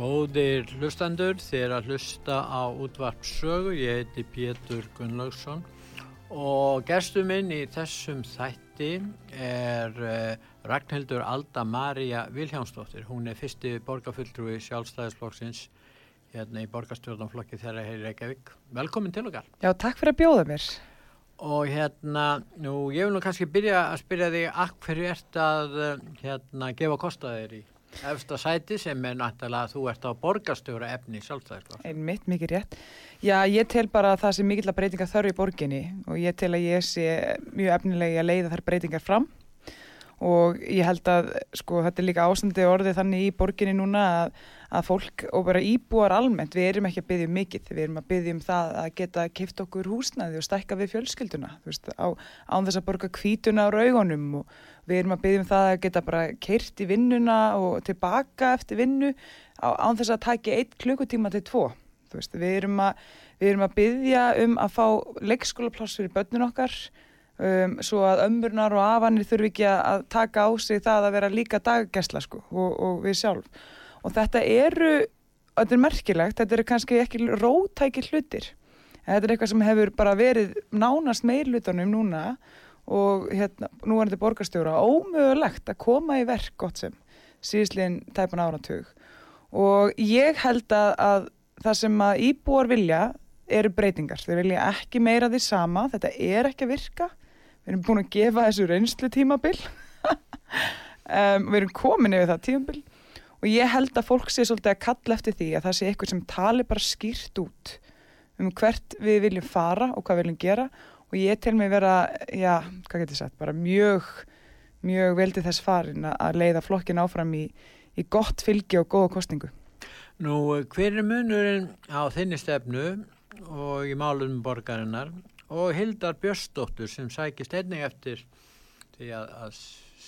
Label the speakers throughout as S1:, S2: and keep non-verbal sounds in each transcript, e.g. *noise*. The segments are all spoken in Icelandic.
S1: Góðir hlustendur, þér að hlusta á útvarp sögu, ég heiti Pétur Gunnlaugsson og gestur minn í þessum þætti er uh, Ragnhildur Alda Maria Viljánsdóttir. Hún er fyrsti borgarfulltrúi sjálfstæðisflokksins hérna í borgarstjórnumflokki þeirra í Reykjavík. Velkomin til okkar.
S2: Já, takk fyrir að bjóða mér.
S1: Og hérna, nú ég vil nú kannski byrja að spyrja þig að hverju ert að eh, hérna gefa kostaðir í? Efsta sæti sem er náttúrulega að þú ert á borgarstjóra efni sjálfstæðisflokk.
S2: Einmitt, mikið rétt. Já, ég tel bara að það sé mikill að breytinga þörf í borginni og ég tel að ég sé mjög efnilegi að leiða þær breytingar fram og ég held að sko þetta er líka ástandi orðið þannig í borginni núna að, að fólk og bara íbúar almennt, við erum ekki að byggja um mikið, við erum að byggja um það að geta kipt okkur húsnaði og stækka við fjölskylduna, þú veist, á, án þess að borga kvítuna á raugunum og við erum að byggja um það að geta bara keirt í vinnuna og tilbaka eftir vinnu án þess að taki eitt klukkutíma til tvo, veist, við erum að, að byggja um að fá leikskólapláss fyrir börnun okkar um, svo að ömurnar og afanir þurfi ekki að taka á sig það að vera líka daggæsla sko og, og við sjálf. Og þetta eru, þetta er merkilegt þetta eru kannski ekki rótæki hlutir þetta er eitthvað sem hefur bara verið nánast meirlutunum núna og hérna, nú er þetta borgarstjóra ómögulegt að koma í verk gott sem síðsliðin tæpan áratug. Og ég held að, að það sem að íbúar vilja eru breytingar, þeir vilja ekki meira því sama, þetta er ekki að virka. Við erum búin að gefa þessu reynslu tímabil um, *laughs* við erum komin yfir það tímabil. Og ég held að fólk sé svolítið að kalla eftir því að það sé eitthvað sem tali bara skýrt út um hvert við viljum fara og hvað við viljum gera og ég tel mig vera, já, hvað getur ég sagt bara mjög, mjög veldið þess farin að leiða flokkin áfram í, í gott fylgi og góða kostningu
S1: Nú, hver er munurinn á þinni stefnu og í málunum borgarinnar og Hildar Björnsdóttur sem sækist einnig eftir því að, að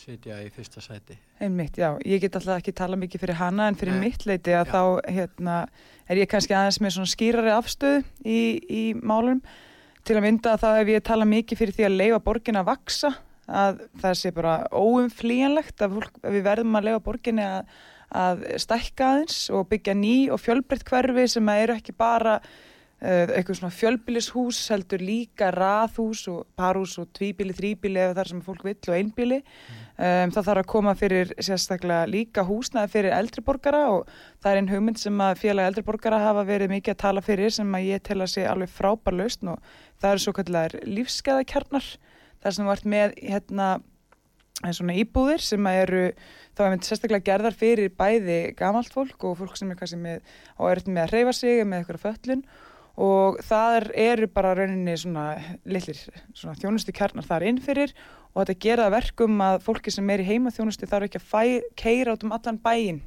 S1: sitja í fyrsta sæti.
S2: Einmitt, já, ég get alltaf ekki tala mikið fyrir hana en fyrir Nei. mitt leiti að já. þá hérna, er ég kannski aðeins með svona skýrari afstöð í, í málunum til að mynda að það ef ég tala mikið fyrir því að leifa borgin að vaksa að það sé bara óumflíjanlegt að, að við verðum að leifa borginni að, að stækka aðeins og byggja ný og fjölbreytt hverfi sem eru ekki bara eitthvað svona fjölbílishús heldur líka raðhús og parhús og tvíbíli, þrýbíli eða þar sem fólk vill og einbíli mm. um, það þarf að koma fyrir sérstaklega líka húsnaði fyrir eldriborgara og það er einn hugmynd sem að félag eldriborgara hafa verið mikið að tala fyrir sem að ég tel að sé alveg frábær lausn og það eru svo kallar lífskeiðakjarnar þar sem vart með hérna svona íbúðir sem eru þá er sérstaklega gerðar fyrir bæði gamalt fólk og fólk sem er kannski með á örðin með að hreyfa sig með eitthvað föllun og það eru bara rauninni svona svona þjónustu kjarnar þar innfyrir og þetta gera verkum að fólki sem er í heima þjónustu þarf ekki að keira át um allan bæin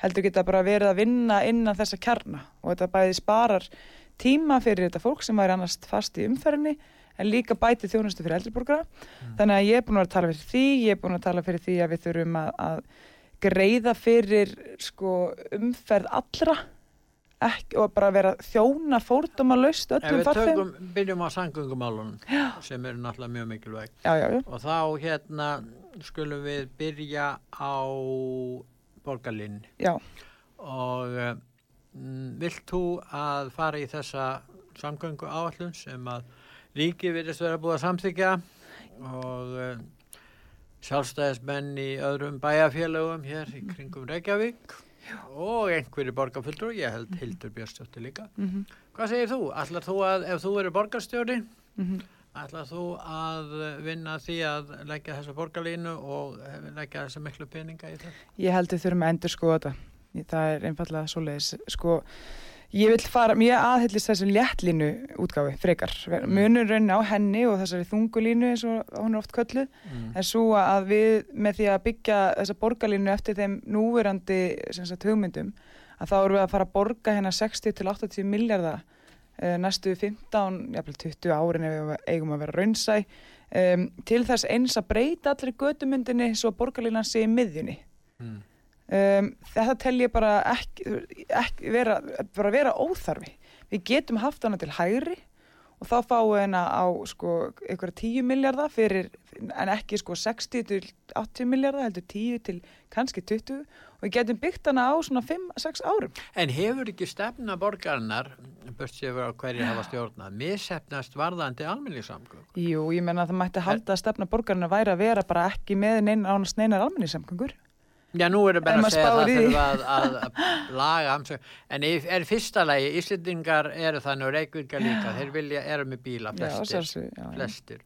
S2: heldur geta bara verið að vinna innan þessa kjarna. Og þetta bæði sparar tíma fyrir þetta fólk sem væri annars fast í umferðinni en líka bæti þjónustu fyrir eldriborgara mm. þannig að ég er búin að tala fyrir því ég er búin að tala fyrir því að við þurfum að, að greiða fyrir sko, umferð allra ekki, og bara vera þjóna fórdum að laust öllum.
S1: Ef við tökum, byrjum á sangungumálunum sem eru náttúrulega mjög mikilvægt
S2: já, já, já.
S1: og þá hérna skulum við byrja á borgarlinn og um, vilt þú að fara í þessa samgöngu áallum sem að ríki virðist vera búið að samþykja og um, sjálfstæðismenn í öðrum bæjarfélögum hér í kringum Reykjavík og einhverju borgarfullur ég held Hildur Björnstjótti líka mm -hmm. hvað segir þú? Ætlar þú að ef þú eru borgarstjóri mm -hmm. ætlar þú að vinna því að leggja þessa borgarlínu og leggja þessa miklu peninga í það?
S2: Ég held við þurfum að endur sko þetta það er einfallega svo leiðis sko Ég vil fara mjög aðhyllist þessu léttlínu útgáfi, frekar. Mm. Munur raun á henni og þessari þungulínu eins og hún er oft kölluð. Mm. En svo að við með því að byggja þessa borgarlínu eftir þeim núverandi sagt, hugmyndum að þá eru við að fara að borga hérna 60-80 miljardar uh, næstu 15, jafnvel 20 árin ef við eigum að vera raunsæ um, til þess eins að breyta allir gödumyndinni svo að borgarlínan sé í miðjunni. Mm. Um, þetta tel ég bara ekki, ekki vera, bara vera óþarfi við getum haft hana til hægri og þá fáum við hana á sko ykkur 10 miljardar fyrir en ekki sko 60 til 80 miljardar heldur 10 til kannski 20 og við getum byggt hana á svona 5-6 árum.
S1: En hefur ekki stefna borgarinnar, börst séu á hverju hafa stjórnað, missefnast varðandi almenningssamgöng?
S2: Jú, ég menna að það mætti halda að stefna borgarinnar væri að vera bara ekki með neina ánast neinar almenningssamgöngur
S1: Já, nú erum við bara að segja það fyrir að, að, að laga amsöng, en er fyrsta lagi, Íslendingar eru þannig og Reykjavíkar líka, þeir vilja, eru með bíla flestir, já, já, flestir.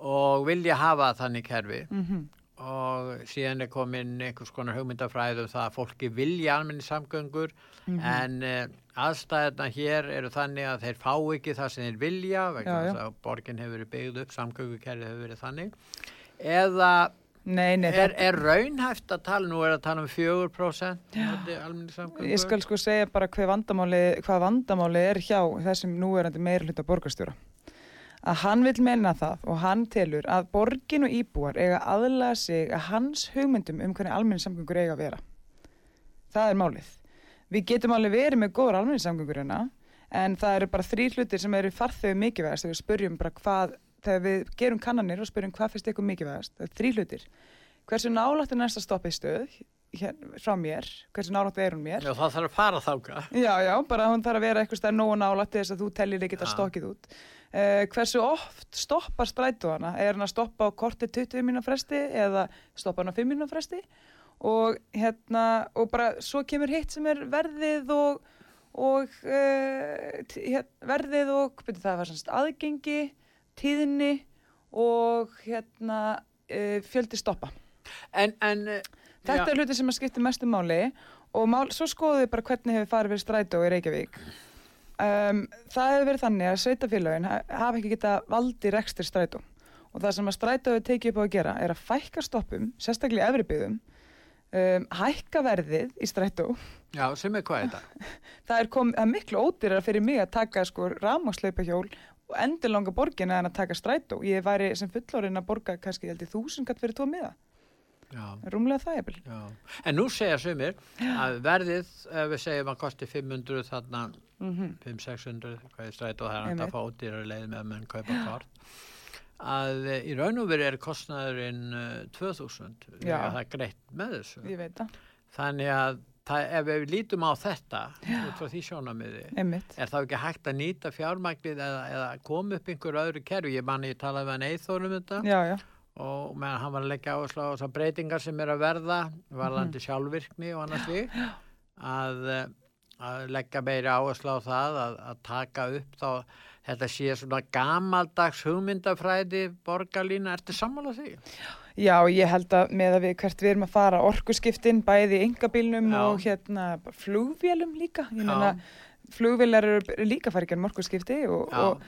S1: Og vilja hafa þannig kerfi. Mm -hmm. og síðan er komin einhvers konar hugmyndafræðu um það að fólki vilja almenni samgöngur mm -hmm. en uh, aðstæðina hér eru þannig að þeir fá ekki það sem þeir vilja, vegna þess að borgin hefur verið byggð upp, samgöngukerfi hefur verið þannig. Eða
S2: Nei, nei,
S1: er, er raunhæft að tala, nú er að tala um 4%
S2: ég skal sko segja bara hvað vandamáli, hvað vandamáli er hjá þessum núverandi meirhluta borgarstjóra. Að hann vil menna það og hann telur að borgin og íbúar eiga aðlaða sig að hans hugmyndum um hvernig almenni samgöngur eiga að vera. Það er málið. Við getum alveg verið með góður almenni samgöngur hérna en það eru bara þrý hlutir sem eru farþegu mikilvægast þegar við spurjum bara hvað þegar við gerum kannanir og spyrjum hvað finnst ykkur mikilvægast, það er þrý hlutir. Hversu nálægt er næsta stoppið stöð hér, frá mér, hversu nálægt er hún mér?
S1: Já, það þarf að fara þáka
S2: Já, já, bara hún þarf að vera eitthvað stær nógu nálægt þess að þú tellir ekki að stokkið út. Uh, hversu oft stoppar strætu hana, er hann að stoppa á korti 20 minna fresti eða stoppa hann á 5 minna fresti? Og hérna, og bara svo kemur hitt sem er verðið og og uh, verðið og byrju, það var aðgengi tíðinni og hérna uh, fjöldi stoppa.
S1: En, en,
S2: Þetta já. er hluti sem að skipta mestu máli og mál, svo skoðum við bara hvernig hefur farið fyrir strætó í Reykjavík. Um, það hefur verið þannig að sveitafélagin hafa ekki geta valdi rekstir strætó og það sem að strætó hefur tekið upp á að gera er að fækka stoppum, sérstaklega í efribyggðum, um, hækka verðið í strætó.
S1: Já, sem er hvað þetta? *laughs*
S2: það er, kom, er miklu ódýrar fyrir mig að taka sko rámagsleipahjól og endur langa borgin en að taka strætó. Ég væri sem fullorinn að borga kannski þúsungat fyrir tvo miða rúmlega það er vel
S1: en nú segja sumir að verðið ef við segjum að kosti 500 þarna mm -hmm. 500-600 hvað er strætó það er að fá ódýrar leið með að menn kaupa kort. Að í raun og veri er kostnæðurinn 2000 það er greitt með þessu? Þannig að það, ef við lítum á þetta út frá því sjónamiði er það ekki hægt að nýta fjármagnið eða, eða koma upp einhverju öðru kerfi? Ég manni, ég talaði með hann eithórum þetta.
S2: Já, já.
S1: og meðan hann var að leggja áherslu á þessar breytingar sem er að verða varðandi mm sjálfvirkni og annars því að, að leggja meiri áherslu á það að, að taka upp þá þetta sé svona gamaldags hugmyndafræði borgarlína, ertu sammála því?
S2: Já, ég held að með að við hvert við erum að fara orkuskiptin bæði í engabílnum og hérna flugvélum líka, ég meina flugvélar eru líka farið genn orkuskipti og, og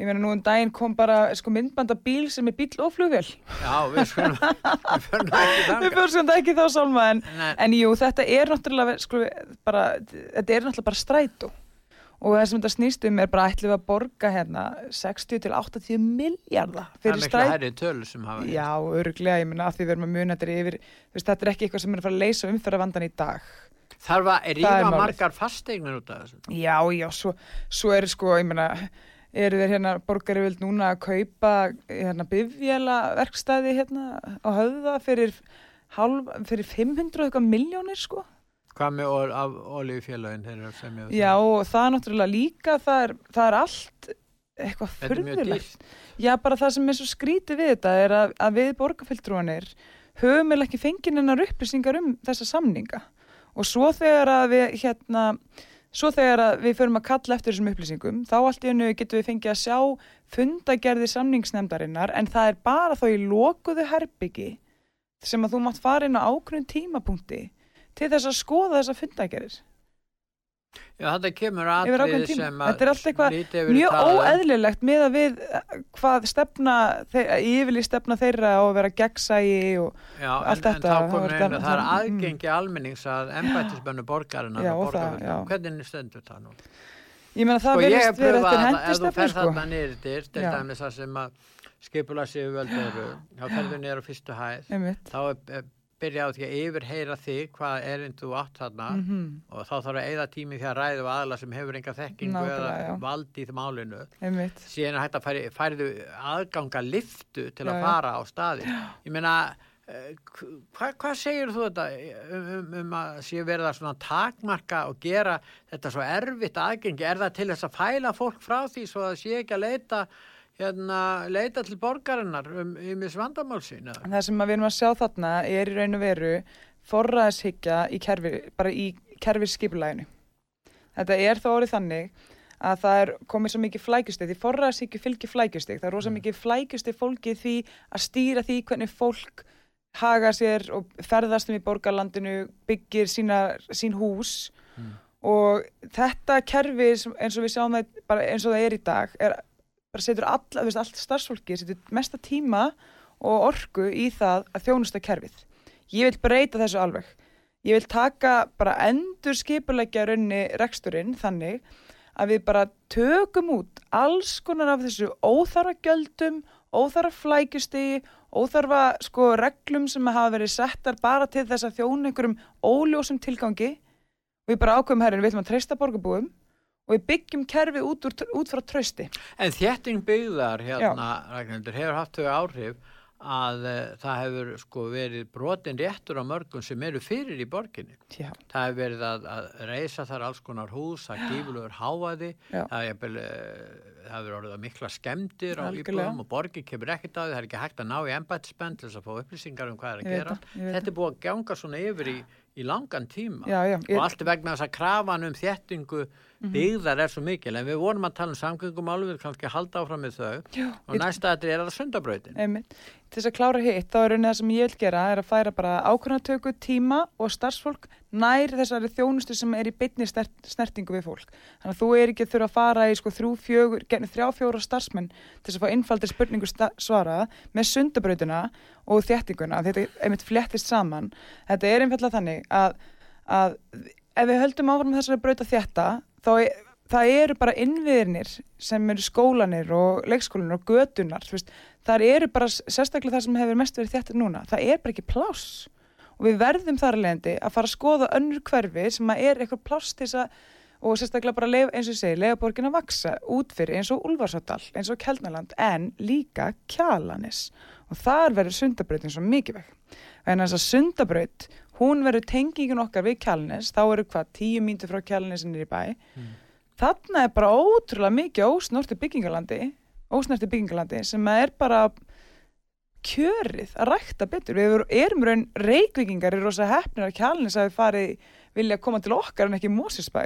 S2: ég meina nú um daginn kom bara sko myndbanda bíl sem er bíl og flugvél.
S1: Já, við skulum *laughs* við fyrir ekki
S2: það Við fyrir ekki þá sálma en, en jú, þetta er náttúrulega sko, bara, þetta er náttúrulega bara strætó og það sem þetta snýst um er bara ætlum við að borga hérna 60 til 80 miljardar
S1: fyrir stræt. Það er miklu hærri tölur sem hafa.
S2: Já, öruglega, ég menna að því við erum að muna þetta yfir, veist, þetta er ekki eitthvað sem er að fara að leysa umfyrravandan í dag.
S1: Þarf að rífa margar fastegnar út af þessu?
S2: Já, já, svo, svo er sko, ég menna, eru þeir hérna borgari vild núna að kaupa hérna bifjala verkstæði hérna á höfða fyrir, hálf, fyrir 500 miljónir sko?
S1: Hvað með af oljufélagin þeirra sem ég...
S2: Já, og það er náttúrulega líka, það er, það er allt eitthvað fyrðilegt. Já, bara það sem er svo skrítið við þetta er að, að við borgarfylltrúanir höfum eða ekki fengið hennar upplýsingar um þessa samninga. Og svo þegar að við, hérna, svo þegar að við förum að kalla eftir þessum upplýsingum, þá allt í hennu getum við fengið að sjá fundagerði samningsnemdarinnar, en það er bara þá í lokuðu herbyggi sem að þú mátt fara inn á ákveðin tímapunkti til þess að skoða þessa fundagerir
S1: Já, þetta kemur aðrið sem
S2: að Þetta er alltaf eitthvað mjög óeðlilegt með að við eh, hvað stefna, yfirlið stefna þeirra að vera gegnsægi og
S1: já,
S2: allt
S1: en,
S2: þetta.
S1: En komur einu, það er aðgengi mm. almennings að ennbættisbönnu borgarina
S2: það, já.
S1: Hvernig stendur það nú?
S2: Ég meina það sko, verðist verið eftir hendistefni
S1: sko. Ef þú fer þarna nýrið dyr, til dæmis það sem að skipula sig völdu eru, þá ferður nýra á fyrstu hæð, þá er byrja á því að yfirheyra þig hvað erinn þú átt þarna. Mm -hmm. og þá þarf að eigða tími því að ræðu aðla sem hefur enga þekkingu
S2: Nákvæmlega,
S1: eða valdi í það málinu. Síðan hægt að færi, færiðu aðganga liftu til að já, fara á staði ég meina uh, hvað hva segir þú þetta um, um, um að sé verða svona takmarka og gera þetta svo erfitt aðgengi? Er það til þess að fæla fólk frá því svo að sé ekki að leita hérna leita til borgarinnar um ymis vandamál sína.
S2: Það sem við erum að sjá þarna er í raun og veru kerfi, bara í kerfisskipulæginu. Þetta er þá orðið þannig að það er komið svo mikið flækustið, því forraðshyggju fylgir flækustið, það er rosa mm. mikið flækustið fólkið því að stýra því hvernig fólk haga sér og ferðast um í borgarlandinu, byggir sína, sín hús mm. og þetta kerfi eins og við sjáum það bara eins og það er í dag er bara setur alla, þú veist, allt starfsfólki setur mesta tíma og orgu í það að þjónusta kerfið. Ég vil breyta þessu alveg. Ég vil taka bara endur skipulegja raunni reksturinn þannig að við bara tökum út alls konar af þessu óþarfa gjöldum, óþarfa flækjustegi, óþarfa sko reglum sem hafa verið settar bara til þess að þjóna einhverjum óljósum tilgangi við bara ákveðum herrin, við ætlum að treysta borgarbúum og við byggjum kerfi út, úr, út frá trösti.
S1: En þétting byggðar hérna, Ragnhildur, hefur haft þau áhrif að uh, það hefur sko verið brotin réttur á mörgum sem eru fyrir í borginni.
S2: Já.
S1: Það hefur verið að, að reysa þar alls konar hús, að gíflugur háaði,
S2: Já.
S1: það hefur, uh, hefur orðið að mikla skemdir á íbúðum og borgin kemur ekkert á því, það er ekki hægt að ná í embættispenn til þess að fá upplýsingar um hvað er að gera. Þetta er búið að ganga svona yfir í í langan tíma
S2: já, já,
S1: og allt vegna þess að krafan um þéttingu mhm. byggðar er svo mikil en við vorum að tala um samgöngum alveg kannski halda áfram með þau.
S2: Já,
S1: og næsta þetta er að sundabrautin.
S2: Til þess að klára hitt þá er það sem ég vil gera er að færa bara ákvörðartöku tíma og starfsfólk nær þessari þjónustu sem er í bytni snertingu við fólk. Þannig að þú er ekki að þurfa að fara í sko, þrjú fjögur, þrjá fjóra starfsmenn til þess að fá innfaldir spurningu svara með sundabrautina og þéttinguna þetta er einmitt flettist saman. Þetta er einfallega þannig að, að ef við höldum áfram þessari brauta þétta þá er það eru bara innviðinir sem eru skólanir og leikskólanir og gödunar það eru bara sérstaklega það sem hefur mest verið þetta núna. Það er bara ekki pláss. Og við verðum þar alveg að fara að skoða önnur hverfi sem er eitthvað pláss til þess að og sérstaklega bara leif, eins og ég segi leifaborgin að vaksa út fyrir eins og Ulfarsadal eins og Kjellnaland en líka Kjalanis og þar verður sundabrautin svo mikið vekk en þess að sundabraut hún verður tengingin okkar við Kjalanis þá eru hvað tíu mínúti frá Kjalanisinn er í bæ. Mm þarna er bara ótrúlega mikið ósnorti byggingalandi ósnorti byggingalandi sem er bara kjörið að rækta betur. Við erum raun reykvikingar í rosa hefnir að kjálnis að við farið vilja koma til okkar en ekki Mósisbæ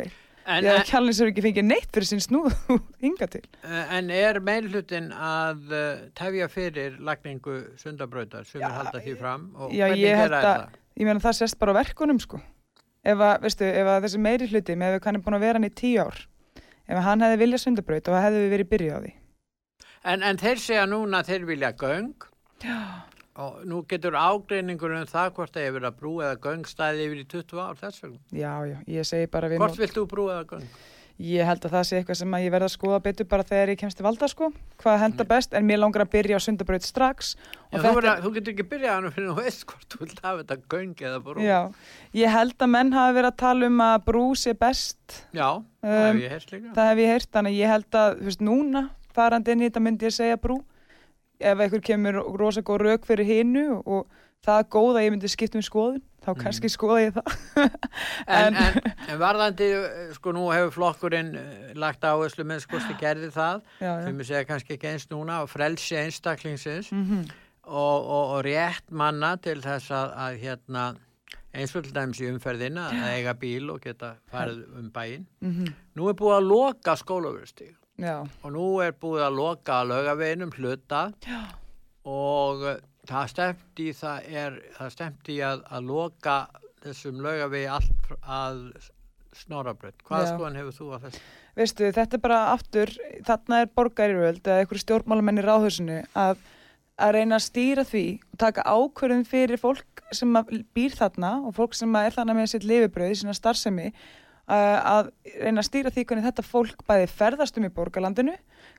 S2: því að kjálnis eru ekki fengið neitt fyrir sín snúð *laughs* hinga til.
S1: En er meilhutin að uh, tefja fyrir lagningu sundabröðar sem er haldað því fram?
S2: Og já, hvernig gera þetta? Ég meina það sést bara á verkunum sko ef að, veistu, ef að þessi meiri hluti með við kannum búin að vera hann í tíu ár ef hann hefði viljað sundabraut og hefði við verið byrjað á því.
S1: En, en þeir segja núna að þeir vilja göng
S2: já.
S1: og nú getur ágreiningur um það hvort það hefur að brú eða göng stæði yfir í 20 ár þess vegna.
S2: Já, já, ég segi bara
S1: Hvort nú... vilt þú brú eða göng?
S2: Ég held að það sé eitthvað sem ég verða að skoða betur bara þegar ég kemst til valda sko, hvað henda best, en mér langar að byrja á sundabraut strax.
S1: Já, þetta... þú getur ekki byrjað hann fyrir þú veist hvort þú vilt hafa þetta göng eða brú.
S2: Já, ég held að menn hafi verið að tala um að brú sé best.
S1: Já, um, það hef ég heyrt líka.
S2: Það hef ég heyrt, þannig ég held að, þú veist, núna farandi inn í þetta myndi ég segja brú. Ef einhver kemur rosa góð rauk fyrir hinnu og það er góð að ég myndi skipta um skoðun þá mm. kannski skoða ég það.
S1: En, en, en varðandi sko nú hefur flokkurinn eh, lagt áherslu með sko stu gerði það. Sem ég segja kannski ekki eins núna og frelsi einstaklingsins.
S2: Mm -hmm.
S1: og, og, og rétt manna til þess að, að hérna eins og til dæmis í umferðina að eiga bíl og geta farið um bæin
S2: mm -hmm.
S1: nú er búið að loka skólaverðstík
S2: og
S1: nú er búið að loka lögaveginum hluta.
S2: Já.
S1: og það stemt í það er það stemt í að, að loka þessum laugavegi allt að snorabrönd. Hvaða skoðan hefur þú að þessu?
S2: Veistu, þetta er bara aftur, þarna er borgariröld eða einhverju stjórnmálamenn í ráðhusinu að, að reyna að stýra því og taka ákverðin fyrir fólk sem býr þarna og fólk sem er þarna með sitt lifibröð í sína starfsemi að reyna að stýra því hvernig þetta fólk bæði ferðast um í borgarlandinu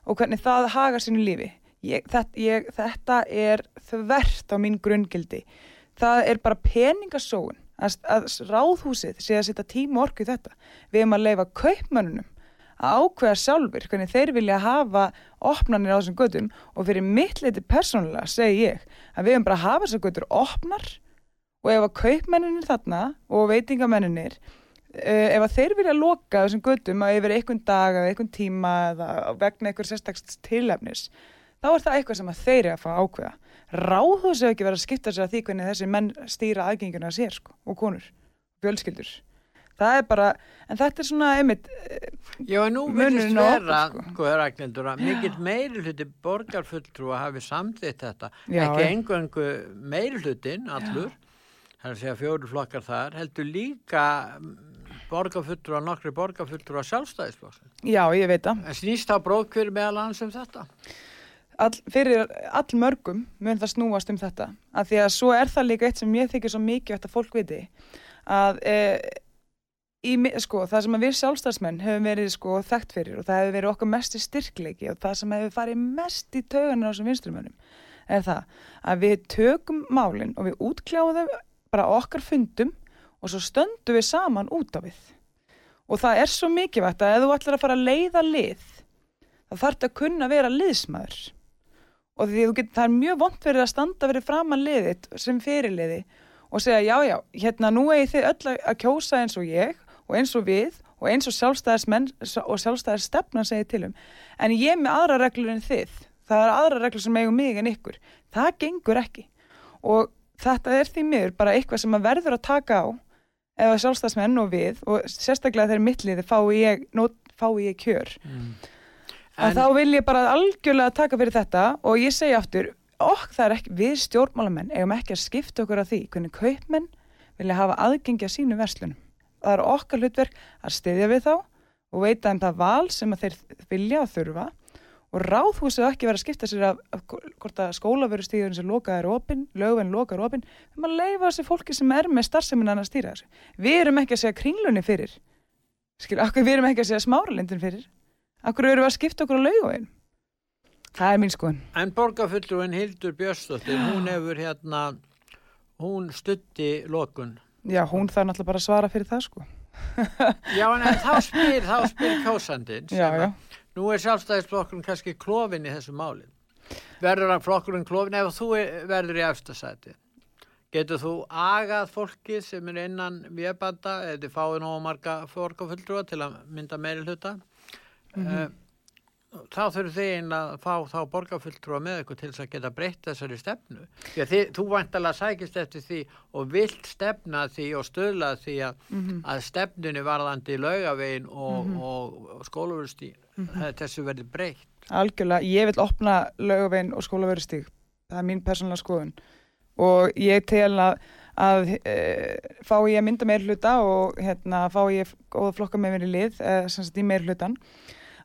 S2: og hvernig það hagar sínu lífi. Ég, þetta, ég, þetta er þvert á mín grunngildi. Það er bara peningasóun að, að ráðhúsið sé að setja tíma orku í þetta. Við erum að leifa kaupmannunum að ákveða sjálfur hvernig þeir vilja hafa opnarnir á þessum gödum og fyrir mitt leiti persónulega segi ég að við erum bara að hafa þessar gödur opnar og ef að kaupmenninir þarna og veitingamenninir uh, ef að þeir vilja loka þessum gödum að yfir einhvern dag eða einhvern tíma eða vegna einhver sérstakst tilefnis þá er það eitthvað sem að þeir eru að fá ákveða. Ráðhús hefur ekki verið að skipta sér að því hvernig þessi menn stýra aðgenguna sér sko, og konur, fjölskyldur. Það er bara, en þetta er svona einmitt
S1: Já, en nú verðist vera sko. sko, Ragnhildur, að mikill meiruluti borgarfulltrúa hafi samþitt þetta. Já, ekki engungu meirulutin allur, það er að segja fjóru flokkar þar, heldur líka borgarfulltrúa, nokkri borgarfulltrúa sjálfstæðisflokk
S2: Já, ég veit það.
S1: En snýst á bróðkvöru meðal hans um þetta?
S2: All, fyrir all mörgum mun það snúast um þetta. Að því að svo er það líka eitt sem ég þykir svo mikið að fólk viti að e, í, sko, það sem við sjálfstæðsmenn hefur verið sko, þekkt fyrir og það hefur verið okkar mest í styrkleiki og það sem hefur farið mest í tauganar á þessum vinstrumönum er það að við tökum málinn og við útkláðum bara okkar fundum og svo stöndum við saman út af við. Og það er svo mikilvægt að ef þú ætlar að fara að leiða lið þá þarf þetta að kunna vera liðsmaður og því get, það er mjög vond verið að standa verið framann liðit sem fyrirliði og segja já já, hérna nú eigi þið öll að kjósa eins og ég og eins og við og eins og sjálfstæðarsmenn og sjálfstæðarstefnan segir til um. En ég með aðra reglur en þið. Það er aðra reglur sem eigum mig en ykkur. Það gengur ekki. Og þetta er því miður bara eitthvað sem að verður að taka á eða sjálfstæðarsmenn og við og sérstaklega þegar mittliði fái ég, fái ég kjör. Mm. En þá vil ég bara algjörlega taka fyrir þetta og ég segja aftur, okk það er ekki, við stjórnmálamenn eigum ekki að skipta okkur af því hvernig kaupmenn vilja hafa aðgengja sínu verslunum. Það er okkar hlutverk að styðja við þá og veita um það val sem þeir vilja að þurfa og ráðhúsið ekki verið að skipta sér af, af hvort að skólaverustíðurinn sem lokaður opinn, lögvenn lokaður opinn, við maður leifa þessi fólki sem er með starfseminn að stýra þessu. Við erum ekki að segja kringlunni fyrir, skilur, okkur við erum ekki að segja smáralindin fyrir Akkur eru við að skipta okkur á laugavegin? Það er mín skoðan.
S1: En borgarfullurinn Hildur Björnsdóttir, hún hefur hérna, hún stutti lokun.
S2: Já, hún þarf náttúrulega bara að svara fyrir það sko. *laughs*
S1: já, en þá spyr, þá spyr kásandin. Já, já. Nú er sjálfstæðisflokkurinn kannski klófin í þessu máli. Verður hann flokkurinn klófin ef þú verður í aftasæti? Getur þú agað fólki sem er innan viðbanda eða þið fáið nógu marga borgarfullurua til að mynda meiri hluta? Mm -hmm. þá þurfum þið einn að fá þá borgarfulltrúa með ykkur til þess að geta breytt þessari stefnu því að þið, þú vantalega sækist eftir því og vilt stefna því og stöðla því að, mm -hmm. að stefnunni varðandi laugavegin og, mm -hmm. og, og skólaverustíð mhm. þessu verður breytt
S2: Algjörlega, ég vil opna laugavegin og skólaverustíð það er mín persónulega skoðun og ég tel að að e, fá ég að mynda meir hluta og hérna fá ég góða flokka með mér í lið, e, sem sagt í meir hlutan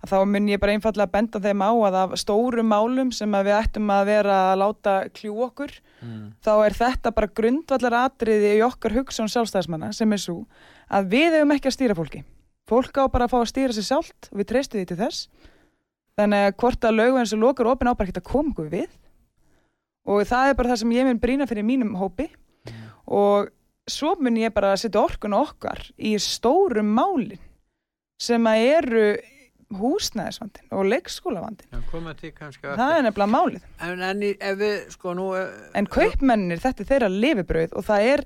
S2: þá mun ég bara einfallega benda þeim á að af stórum málum sem við ættum að vera að láta kljú okkur mm. þá er þetta bara grundvallar atriði í okkar hugsun sjálfstæðismanna sem er svo að við hefum ekki að stýra fólki fólk á bara að fá að stýra sér sjálft og við treystum því til þess þannig að hvort að lögu eins og lokar ofin ábar ekki að koma við og það er bara það sem ég mun brína fyrir mínum hópi mm. og svo mun ég bara að setja orkun okkar í stórum málin sem að eru húsnæðisvandin og leikskólavandin það er nefnilega málið.
S1: En, en, við, sko, nú, uh,
S2: en kaupmennir þetta er þeirra lifibröð og það er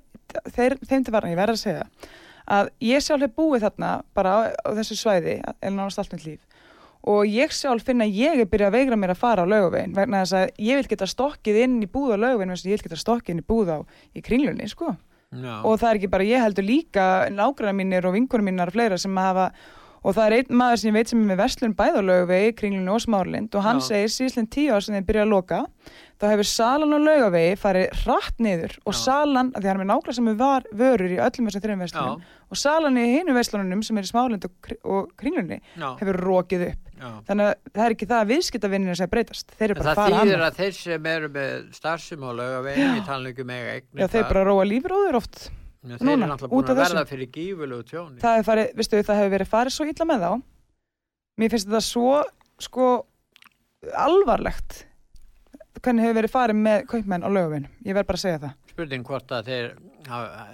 S2: þeir, þeim til varna, ég verða að segja að ég sjálf hef búið þarna bara á, á þessu svæði, eða náttúrulega allt með líf. Og ég sjálf finna að ég er byrjað að veigra mér að fara á laugavegin vegna þess að ég vil geta stokkið inn í búð á laugavegin ég vil geta stokkið inn í búð á í kringlunni sko. og það er ekki bara ég heldur líka nágræna mínir og vinkunum mínar og fleira sem hafa og það er einn maður sem ég veit sem er með verslun bæðalögavegi kringlunni og smárlind og hann Já. segir síðan tíu ár sem þeir byrja að loka þá hefur salan og lögavegi farið rætt niður og Já. salan, því hann er nákvæmlega sem var vörur í öllum þessum þrejum verslunum og salan í hinu verslunum sem er í smárlind og, kringlunni Já. hefur rókið upp. Þannig að það er ekki það að viðskiptavinninu sem breytast þeir eru bara
S1: að fara Það þýðir að þeir sem eru með starfsum og lögavegi
S2: þeir
S1: Núna, eru náttúrulega búin að verða fyrir gífulegu tjóni.
S2: Það, hefur verið farið svo illa með þá. Mér finnst þetta svo sko, alvarlegt hvernig hefur verið farið með kaupmenn á löguvinn. Ég verð bara að segja það
S1: spurning hvort að þeir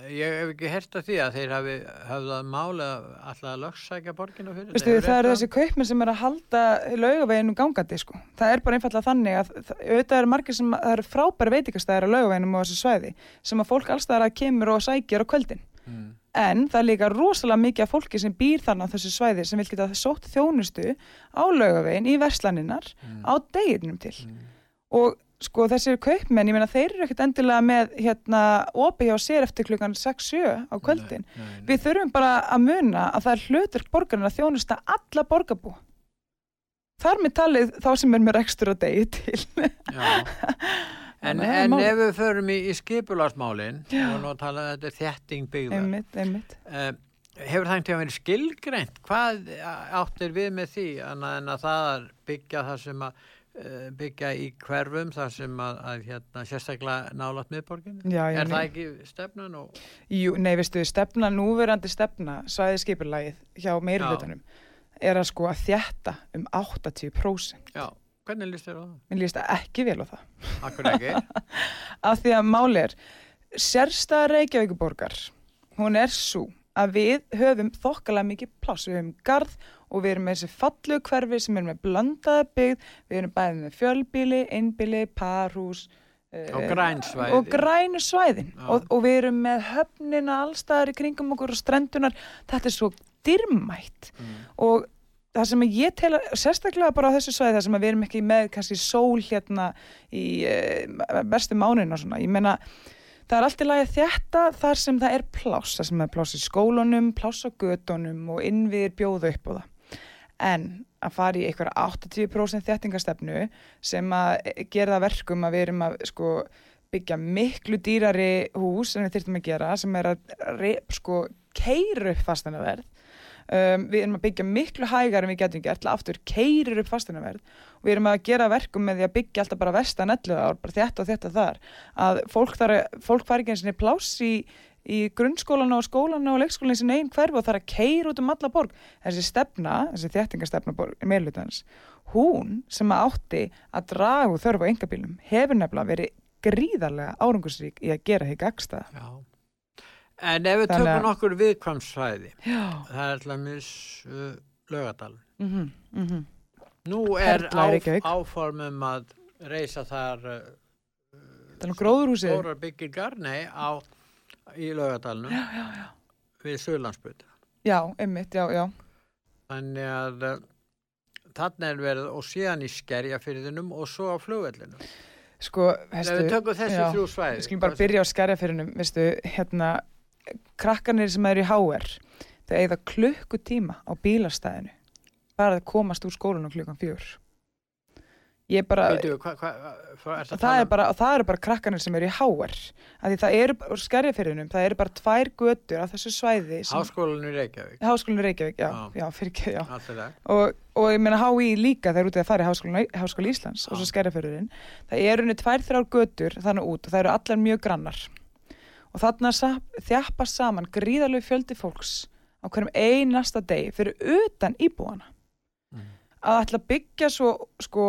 S1: ég hef ekki hert að því að þeir hafi hafðað mála alltaf að lögssækja borginu fyrir
S2: Vistu, það eru þessi kaupmenn sem er að halda lögaveginu gangandi sko. það er bara einfallega þannig að auðvitað eru margir sem það eru frábæri veitikastæðir á lögaveginum og þessu svæði sem að fólk allstæðar að kemur og sækjar á kvöldin mm. en það er líka rosalega mikið af fólki sem býr þannig á þessu svæði sem vil geta sótt þjónustu á lögavegin í verslanninnar mm. Sko þessir kaupmenn, ég meina þeir eru ekkert endilega með hérna opi hjá sér eftir klukkan 6-7 á kvöldin. nei, nei, nei. við þurfum bara að muna að það er hlutur borgarinn að þjónusta alla borgarbú. Þar með talið þá sem er með rekstur að degi til. *laughs*
S1: En, en ef við förum í, í skipularsmálin og nú tala þetta er þetting byggða
S2: einmitt, einmitt.
S1: Uh, hefur það einhvern veginn skilgreint? Hvað áttir við með því en að það byggja það sem að byggja í hverfum þar sem að, að hérna, sérstaklega nálat miðborginu? Já, já, er það ekki stefnan? Og...
S2: Jú, nei, veistu, stefna, núverandi stefna, svæðið skipurlægið hjá meirflutunum er að sko að þjætta um 80%.
S1: Já, hvernig líst þér á það?
S2: Mér líst ekki vel á það.
S1: Akkur ekki? *laughs*
S2: Af því að máli er, sérstæða Reykjavíkuborgar, hún er svo að við höfum þokkalega mikið pláss, við höfum garð og við erum með þessi fallu hverfi sem er með blandaða byggð, við erum bæðið með fjölbíli, einbíli, parhús
S1: uh, og grænsvæði
S2: og grænu svæðin. Og, og við erum með höfnina allstaðar í kringum okkur og strendunar, þetta er svo dyrmætt mm. og það sem ég tel að, sérstaklega bara á þessu svæði það sem við erum ekki með kannski sól hérna í uh, bestu mánuðin og svona, ég menna Það er alltaf lagið þetta þar sem það er pláss, það sem er pláss í skólunum, pláss á gödunum og innviðir bjóðu upp á það. En að fara í einhverja 80% þettingastefnu sem að gera verkum að við erum að sko, byggja miklu dýrari hús sem við þurfum að gera, sem er að sko, keira upp fastanverð Um, við erum að byggja miklu hægar en við getum gert aftur keirir upp fasteinaverð og við erum að gera verkum með því að byggja alltaf bara vestan 11 ár, bara þetta og þetta þar að fólk, fólk fari ekki eins og pláss í, í grunnskólanu og skólanu og leikskólanu sin einn hverfi og þarf að keira út um alla borg. Þessi stefna, þessi þéttingastefna meðlutans, hún sem átti að draga úr þörfu á engabílum hefur nefnilega verið gríðarlega árangursrík í að gera því gagstaða
S1: Já. En ef við Þannig... tökum okkur viðkvamsfæði, það er alltaf mis uh, lögadal. Mm -hmm, mm -hmm. Nú er áf, áformum að reysa þar uh,
S2: stórar
S1: byggingar, nei, á, í lögadalunum já, já, já. við Söðlandsbyrta.
S2: Já, einmitt, já, já.
S1: Þannig að uh, þannig er verið og síðan í skerjafyrðinum og svo á flugvellinum.
S2: Sko, veistu...
S1: Við tökum þessi þrjú svæði.
S2: Við skulum bara byrja á skerjafyrðinum, veistu, hérna krakkanir sem eru í HR þau eigða klukkutíma á bílastæðinu bara að komast úr skólunum klukkan fjör ég bara
S1: Veitu, hva, hva,
S2: hva, er það, er bara, það eru bara krakkanir sem eru í HR það eru skerjafyrðunum það eru bara tvær götur á þessu svæði
S1: Háskólanur Reykjavík.
S2: Háskólanur Reykjavík, já, já, já fyrir ekki og, og ég meina HÍ líka það eru út að fara í Háskóla Íslands já. og svo skerjafyrðurinn það eru unni tvær þrjár götur þannig út og það eru allar mjög grannar. Og þarna þjapast saman gríðarlegu fjöldi fólks á hverjum einasta degi fyrir utan íbúana. Að ætla að byggja svo sko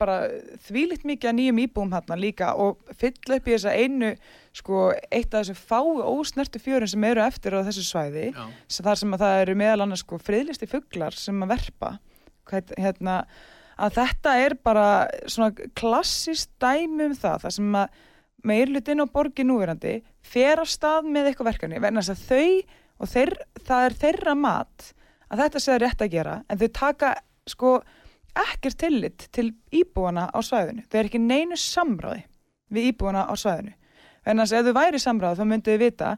S2: bara þvílitt mikið að nýjum íbúum hérna líka og fylla upp í þessa einu sko eitt af þessu fái ósnertu fjörun sem eru eftir á þessu svæði Já. þar sem að það eru meðal annars sko friðlisti fugglar sem að verpa hérna að þetta er bara svona klassist dæmi um það þar sem að meirlutin og borgi núverandi fer að stað með eitthvað verkefni verðan þess að þau og þeir, það er þeirra mat að þetta sé rétt að gera en þau taka sko ekkert tillit til íbúana á svæðinu. Þau er ekki neinu samráði við íbúana á svæðinu. Verðan þess að ef þau væri samráð þá myndu þau vita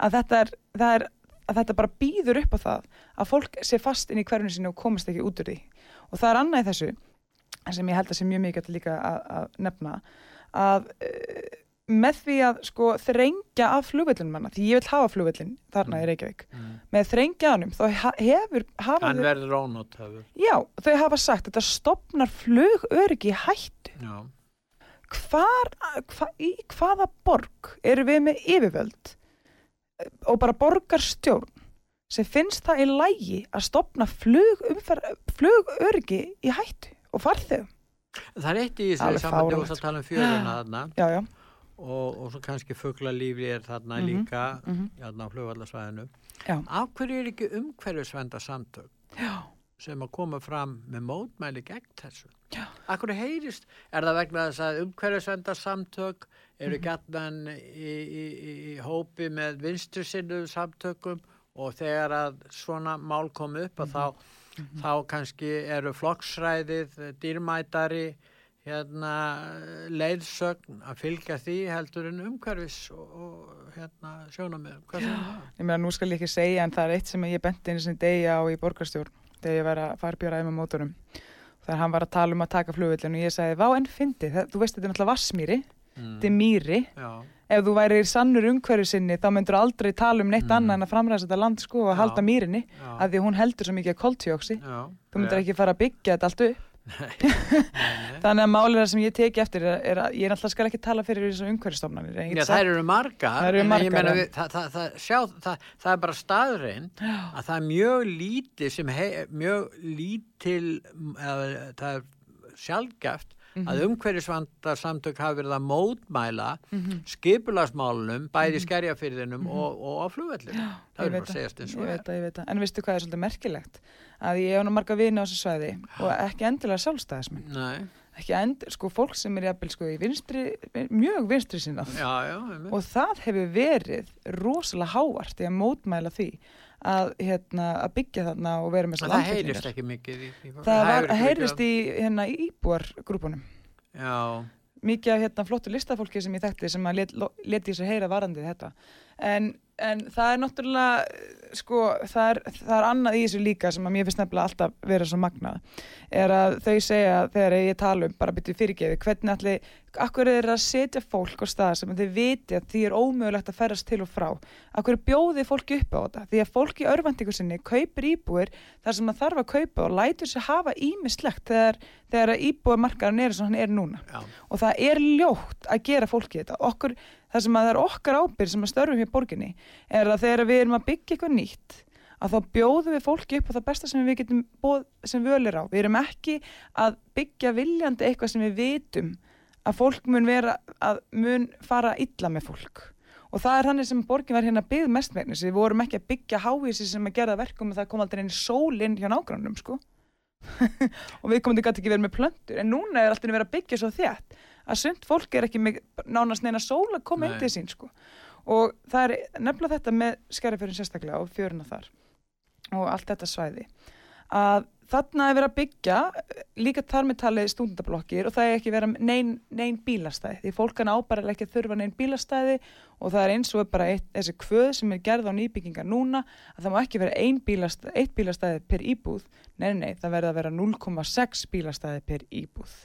S2: að þetta er, er að þetta bara býður upp á það að fólk sé fast inn í hverjunu sinni og komast ekki út úr því. Og það er annað í þessu sem ég held að sé mjög mikið líka að, að nefna að með því að sko þrengja af flugvillin manna, því ég vil hafa flugvillin þarna mm. í Reykjavík, mm. með þrengja ánum þá hefur
S1: hann verður rónótt
S2: já, þau hafa sagt þetta stopnar flugöryggi hættu já. hvar hva, í hvaða borg eru við með yfirvöld og bara borgarstjórn sem finnst það í lægi að stopna flugöryggi í hættu og farþegum
S1: Það er eitt í þessu saman þegar við tala um fjöruna þarna
S2: já, já.
S1: Og, og svo kannski fugglalífi er þarna mm -hmm. líka mm -hmm. hérna á flugvallarsvæðinu af hverju er ekki umhverfisvenda samtök
S2: já.
S1: sem að koma fram með mótmæli gegn þessu af hverju heyrist, er það vegna þess að umhverfisvenda samtök eru mm -hmm. gætnan í, í, í, í hópi með vinstu sinnuðu samtökum og þegar að svona mál kom upp að mhm. þá -hmm. þá kannski eru flokksræðið dýrmætari hérna, leiðsögn að fylgja því heldur en umhverfis og, og hérna, sjóna með hvað sem það?
S2: Ég meina nú skal ég ekki segja en það er eitt sem ég benti einu sem degja á í borgarstjórn þegar ég var að fara bjóra með mótorum þegar hann var að tala um að taka flugvillin og ég sagði, vá enn fyndi, þú veist þetta er náttúrulega vassmýri, mm. þetta er mýri.
S1: Já.
S2: Ef þú væri sannur umhverju sinni þá myndur þú aldrei tala um neitt mm. annað en að framræða þetta land sko og halda mýrinni af því hún heldur svo mikið koltjóksi þú myndur ekki fara að byggja þetta allt upp. *laughs* þannig að málir sem ég teki eftir er, er að ég náttúrulega skal ekki tala fyrir þessum umhverjustofnanir
S1: Já það eru
S2: margar,
S1: það, er bara staðrein að það er mjög lítið sem hei, mjög lítil eða, það er sjálfgæft mm -hmm. að umhverjusvandar samtök hafi verið að mótmæla mm -hmm. skipularsmálunum bæði mhm. skerjafyrðinum mhm. og, og á flugvellinu það er bara að segjast eins og
S2: það En vistu hvað er svolítið merkilegt að ég hef nú marga vini á þessu svæði og ekki endilega sjálfstæðismenn
S1: Nei
S2: ekki endur, sko, fólk sem er jafnvel sko í vinstri, mjög vinstri sinna og það hefur verið rosalega hávart í að mótmæla því að, hérna, að byggja þarna og vera með
S1: þessar landfylgningar. Það heyrist ekki mikið í,
S2: í það, það heyrist í hérna, íbúargrúpunum.
S1: Já.
S2: Mikið af hérna, flottu listafólki sem ég þekkti sem að leti let sér heyra varandið þetta. En, en það er náttúrulega sko, það er, það er annað í þessu líka sem að mér finnst nefnilega alltaf vera svo magnað er að þau segja þegar ég tala um bara byrju fyrirgefi hvernig allir, akkur er að setja fólk á stað sem þau viti að því er ómögulegt að ferast til og frá? Akkur bjóði fólki upp á þetta? Því að fólki í örvendingu sinni kaupir íbúir þar sem það þarf að kaupa og lætur sér hafa ímislegt þegar, þegar íbúarmarkaðan er eins og hann er núna.
S1: Já.
S2: og það er ljótt að gera fólki þetta. Okkur það sem að það er okkar ábyrg sem að störfum hér borginni er að þegar við erum að byggja eitthvað nýtt að þá bjóðum við fólki upp á það besta sem við getum bóð, sem völir á. Við erum ekki að byggja viljandi eitthvað sem við vitum að fólk mun vera að mun fara illa með fólk. Og það er þannig sem borgin var hérna byggð mest með við vorum ekki að byggja hávísi sem að gera verkum og það kom aldrei einn sólinn hjá nágrannum sko. *laughs* Og við komum til gæti ekki verið með plöndur en núna er alltaf verið að byggja svo þjætt að sund fólk er ekki með nánast neina sól að koma inn til sín sko. og það er nefnilega þetta með skerrifjörðin sérstaklega og fjöruna þar og allt þetta svæði. Að þarna er verið að byggja líka þar með talið stúndablokkir og það er ekki verið neinn nein bílastæði því fólk kann ábærilega ekki þurfa neinn bílastæði og það er eins og bara eitt, þessi kvöð sem er gerð á nýbyggingar núna að það má ekki vera ein bílastæði, eitt bílastæði per íbúð, nei, nei, það verður að vera 0,6 bílastæði per íbúð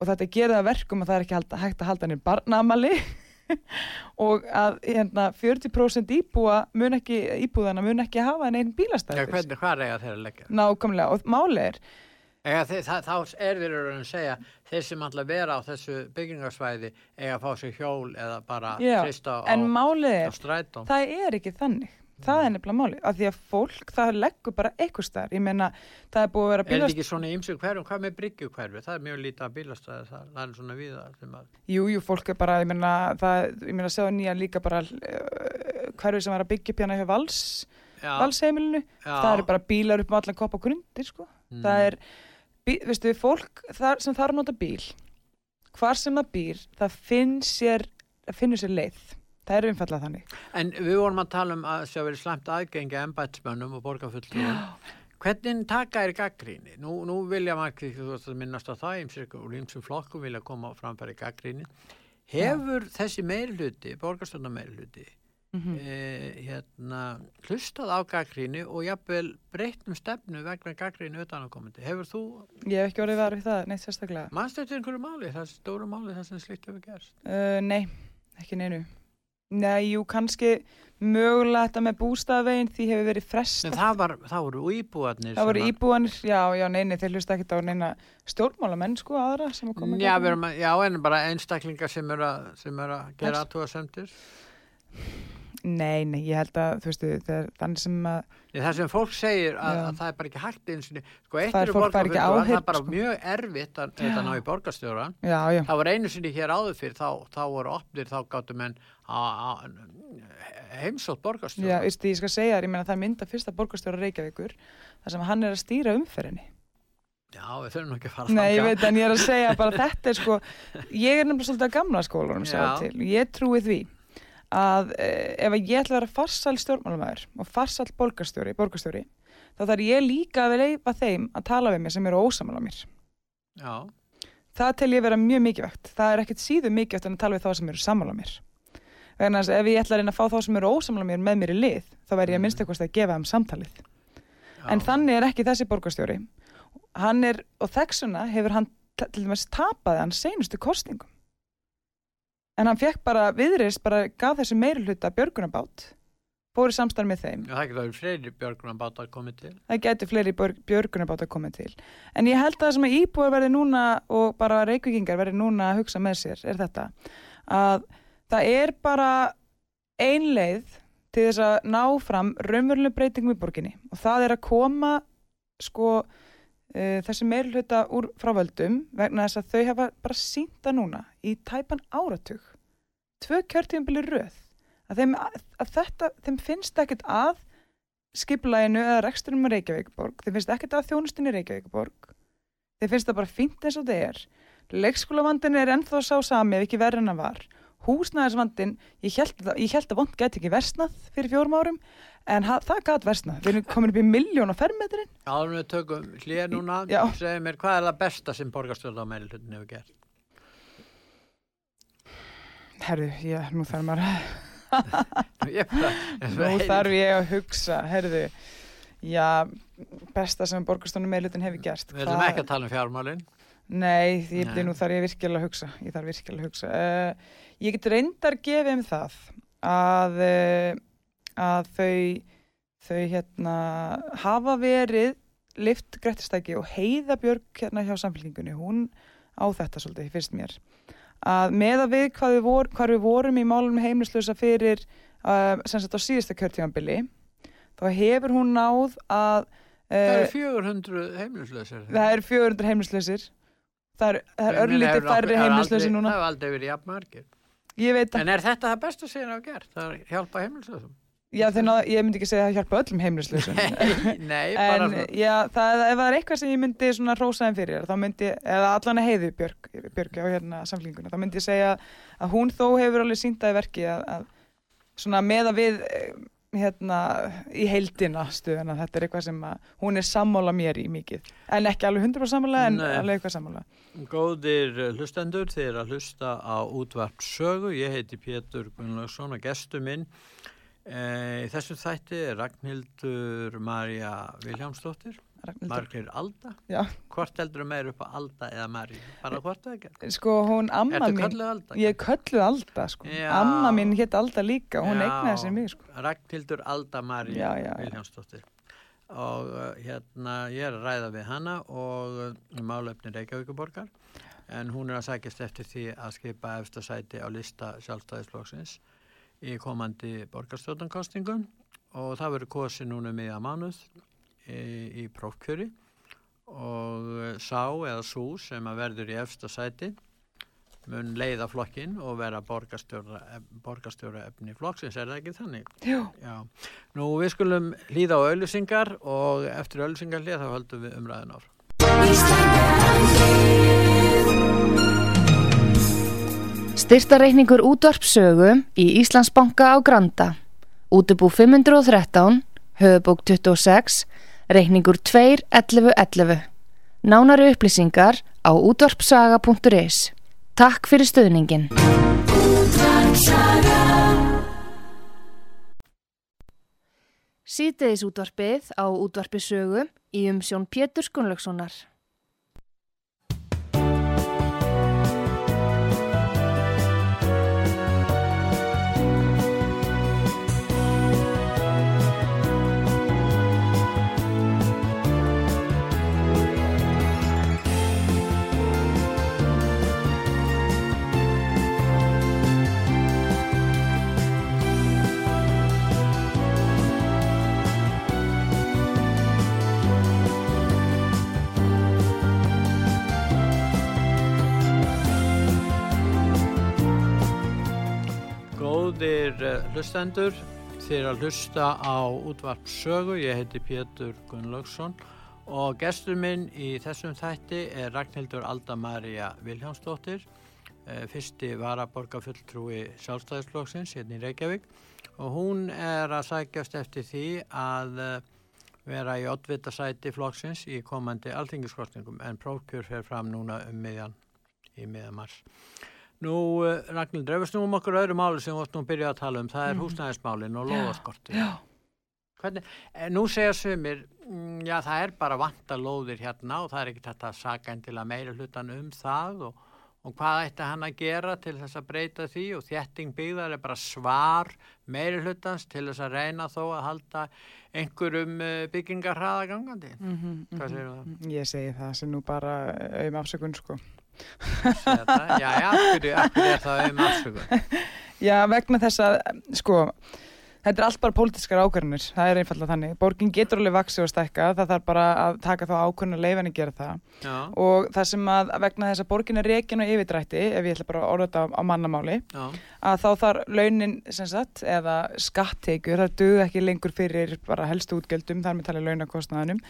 S2: og þetta gerða verkum að það er ekki halda, hægt að halda nýjum barnamali *laughs* og að hérna, 40% íbúa mun ekki, íbúðana mun ekki hafa en einn bílastæð
S1: Já, hvernig, hvað er þeirra leggja?
S2: Nákvæmlega, og máli er
S1: Þeir, það, þá er við að segja þeir sem alltaf vera á þessu byggingarsvæði eiga að fá sér hjól eða bara trista á, á strætón
S2: það er ekki þannig það er nefnilega máli, af því að fólk það leggur bara eitthvað starf, ég meina það er búið að vera
S1: bílast... Er þetta ekki svona ímsug hverjum, hvað með bryggju hverfi, það er mjög lítið að bílastæði það, það er svona við það að...
S2: Jú, jú, fólk er bara, ég meina það, ég meina séu nýja líka bara uh, hverfi sem var að byggja pjana hjá vals valsheimilinu, það eru bara bílar upp með allan kopp á grundir, sko. Mm. það er, bí, veistu, fólk það, sem þarf að nota bíl hvar sem það býr, það finn sér, finnur sér leið Það er umfallað þannig.
S1: En við vorum að tala um að það sé að vera slemt aðgengi embætsmönnum og borgarfulltrúum. Hvernig taka er gaggríni? Nú, nú vilja maður ekki minnast á það og ímsum flokkum vilja koma fram fyrir gaggríni. Hefur Já. þessi meirluti, borgarstofna meirluti, mm -hmm. e, hérna, hlustað á gaggrínu og jafnvel breytnum stefnu vegna gaggrínu utanakomandi. Hefur þú...
S2: Ég hef ekki orðið varfið það, neitt sérstaklega.
S1: Mannstu þetta einhverju máli, það er stóru máli það sem slikt hefur gerst?
S2: Uh, nei, ekki neinu. Nei, jú, kannski mögulega þetta með bústafveginn því hefur verið frest
S1: það, var, það voru íbúanir
S2: það voru íbúanir, já, já, neini þeir hlusta ekki á neina stjórnmálamenn sko aðra sem er komið
S1: já, já, en bara einstaklingar sem eru að, er að gera aðtúa semtir
S2: Nei, nei, ég held að þú veistu, það er þannig sem að
S1: Það sem fólk segir að, að það er bara ekki hægt eins og
S2: sko, eitt eru borgarfjörður
S1: það er bara sko. mjög erfitt að þetta ná í borgarstjóra það var einu sinni hér áður fyrir þá, þá voru opnir, þá gáttu menn heimsótt borgarstjóra
S2: Já, veistu, ég skal segja þér, ég menna það er mynda fyrsta borgarstjóra Reykjavíkur þar sem hann er að stýra umferðinni.
S1: Já, við þurfum ekki að fara
S2: Nei, ég veit, en ég er að segja bara *laughs* þetta er sko, ég er nefnilega svolítið að gamla skólanum ég trúi því að eh, ef ég ætla að vera farsal stjórnmálumæður og farsal borgarstjóri, borgarstjóri þá þarf ég líka að leifa þeim að tala við mig sem eru ósamal á mér.
S1: Já.
S2: það tel ég vera mjög mikilvægt. Það er ekkert síðu mikilvægt en að tala við þá sem eru samal á mér vegna að ef ég ætla að reyna að fá þá sem eru ósamal á mér með mér í lið þá verð ég að mm. minnst eitthvað að gefa þeim samtalið Já. en þannig er ekki þessi borgarstjóri hann er, og þessuna hefur hann til dæmis tapaði hann senustu kostningum en hann fekk bara viðrist, bara gaf þessu meiri hluta björgunabát fóri samstarf með þeim.
S1: Já, það getur fleiri björgunabát að koma til.
S2: Það getur fleiri björgunabát að koma til. En ég held að það sem að íbúar verði núna og bara reykvikingar verði núna að hugsa með sér er þetta að það er bara ein leið til þess að ná fram raunveruleg breytingum í borginni. Og það er að koma sko uh, þessi meirluta úr frávöldum vegna þess að þau hafa bara sínda núna í tæpan áratug. Tvö kjörtífumbili röð. Að, þeim, að, þetta, þeim finnst ekkert að skiplæginu eða rekstunum í Reykjavíkborg, þeim finnst ekkert að þjónustin í Reykjavíkborg þeim finnst það bara fínt eins og er. Leikskólavandin er ennþá sá sami ef ekki verður en að var húsnæðarsvandin, ég held að, að vond geti ekki versnað fyrir fjórum árum en ha, það gæti versnað, við erum komin upp í miljón á fermetrin.
S1: Já, við tökum hlýja núna, segja mér hvað er það besta sem borgarstjórn á meilhundin hefur gert?
S2: Herru, já, nú þarf maður *laughs* *laughs* nú þarf ég að hugsa, herru já, besta sem borgarstjórn á meilhundin hefur gert.
S1: Við ætlum ekki að tala um fjármálinn.
S2: Nei, ég, Nei. nú þarf ég virkilega að hugsa, ég þarf virkilega að hugsa. Uh, ég get reyndar gefið um það að uh, að þau, þau hérna, hafa verið lift Grettistæki og heiða Björg hérna hjá samfélkingunni, hún á þetta svolítið, fyrst mér. Að með að við hvað við, vor, hvað við vorum í málum heimlislösa fyrir uh, sem sagt á síðasta kjörtímanbili þá hefur hún náð að
S1: uh, Það eru 400 heimlislösir
S2: Það eru 400 heimlislösir Það eru er örlítið færri heimlislösir núna.
S1: Það hefur aldrei verið jafn margir
S2: En
S1: er þetta það besta sem það hafa gert? Það er hjálpa heimlislösum
S2: Já, að ég myndi ekki segja að það hjálpa öllum heimlisleysum.
S1: Nei, nei, bara. *laughs*
S2: En já, það, ef það er eitthvað sem ég myndi svona rósaðin fyrir, þá myndi, eða allan að heiði Björg, Björg á hérna samfélinguna, þá myndi ég segja að hún þó hefur alveg síndaði verki að, að svona með að við, hérna, í heildina stuðan að þetta er eitthvað sem að hún er sammála mér í mikið. En ekki alveg 100% sammála, en nei. alveg eitthvað sammála.
S1: Góðir hlustendur, þið er að hlusta á útvart sögu. Ég heiti Pétur Gunnlaugsson og gestu minn Eh, í þessum þætti er Ragnhildur Marja Viljámsdóttir Margir Alda
S2: Já.
S1: Hvort heldur þú meir upp á Alda eða Marja? Bara hvort eða ekki?
S2: Sko hún amma mín
S1: kölluð Alda?
S2: Ég er kölluð Alda sko Já. Amma mín hétt Alda líka og hún eignaði sér mig sko
S1: Ragnhildur Alda Marja Viljámsdóttir og uh, hérna ég er að ræða við hana og uh, málefni Reykjavíkuborgar en hún er að sækist eftir því að skipa eftirsæti á lista sjálfstæðisflóksins í komandi borgarstjórnankostingum og það verður kosi núna um miða mánuð í, í prófkjöri og sá eða sú sem að verður í efsta sæti mun leiða flokkin og vera borgarstjóra, borgarstjóra efni flokksins, er það ekki þannig?
S2: Jú.
S1: Já. Nú við skulum hlýða á auðlusingar og eftir auðlusingar hlýða þá höldum við umræðin ár.
S3: Styrtareikningur útvarpsögu í Íslandsbanka á Granda. Útubú 513, höfubók 26, Reykningur 2.11.11. Nánari upplýsingar á útvarpsaga.is. Takk fyrir stöðningin. Sýteðis útvarpið á útvarpisögu í umsjón Pétur Skunlökssonar.
S1: Góðir eh, hlustendur, þér að hlusta á útvarp sögu, ég heiti Pétur Gunnlaugsson og gestur minn í þessum þætti er Ragnhildur Alda-Maria Viljánsdóttir, eh, fyrsti varaborgarfulltrúi sjálfstæðisflokksins hérna í Reykjavík. Og hún er að sækjast eftir því að eh, vera í oddvitasæti flokksins í komandi alþingiskostningum en prófkjör fer fram núna um miðjan í miðjan mars. Nú, eh, Ragnhild, drefust nú um okkur öðru máli sem við óttum að byrja að tala um, það er mm. húsnæðismálin og loðaskorti. Já, Hvernig, eh, nú segja sumir, mm, já það er bara vanta lóðir hérna og það er ekki þetta að meira hlutan um það og, og hvað ætti hann að gera til þess að breyta því og þjetting byggðar er bara svar meira hlutans til þess að reyna þó að halda einhverjum eh, byggingar hraða gangandi. Mm -hmm, hvað segir
S2: það? Mhm. Ég segi það sem nú bara um afsökun sko.
S1: Já, já, akkur er það um afsökun? *laughs*
S2: Já, vegna þess að, sko, þetta er allt bara pólitískar ákvarðanir, það er einfallega þannig. Borgin getur alveg vaksið og stækka, það þarf bara að taka þá ákvarðan að leifan að gera það. Já. Og það sem að vegna þess að borgin er reygin og yfirdrætti, ef ég ætla bara að orða þetta á, á mannamáli, Já. að þá þarf launin, sem sagt, eða skattegur, það dög ekki lengur fyrir bara helstu útgjöldum, þar með talið launakostnaðanum,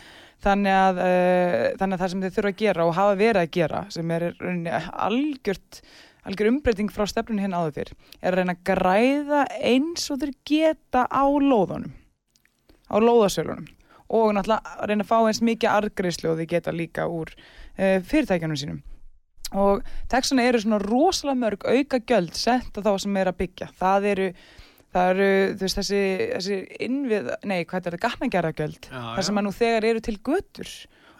S2: þannig að, uh, þannig að það sem þið þurfa að gera og hafa verið að gera sem er algjört algjör umbreyting frá stefnun hérna áður fyrr er að reyna að græða eins og þeir geta á lóðunum á lóðasölunum. Og náttúrulega að reyna að fá eins mikið argreyslu og þeir geta líka úr uh, fyrirtækjanum sínum. Og textuna eru svona rosalega mörg auka göld sett að þá sem er að byggja. Það eru það eru veist, þessi, þessi innvið, nei hvað er þetta, gatnagerðagjöld þar sem að nú þegar eru til götur.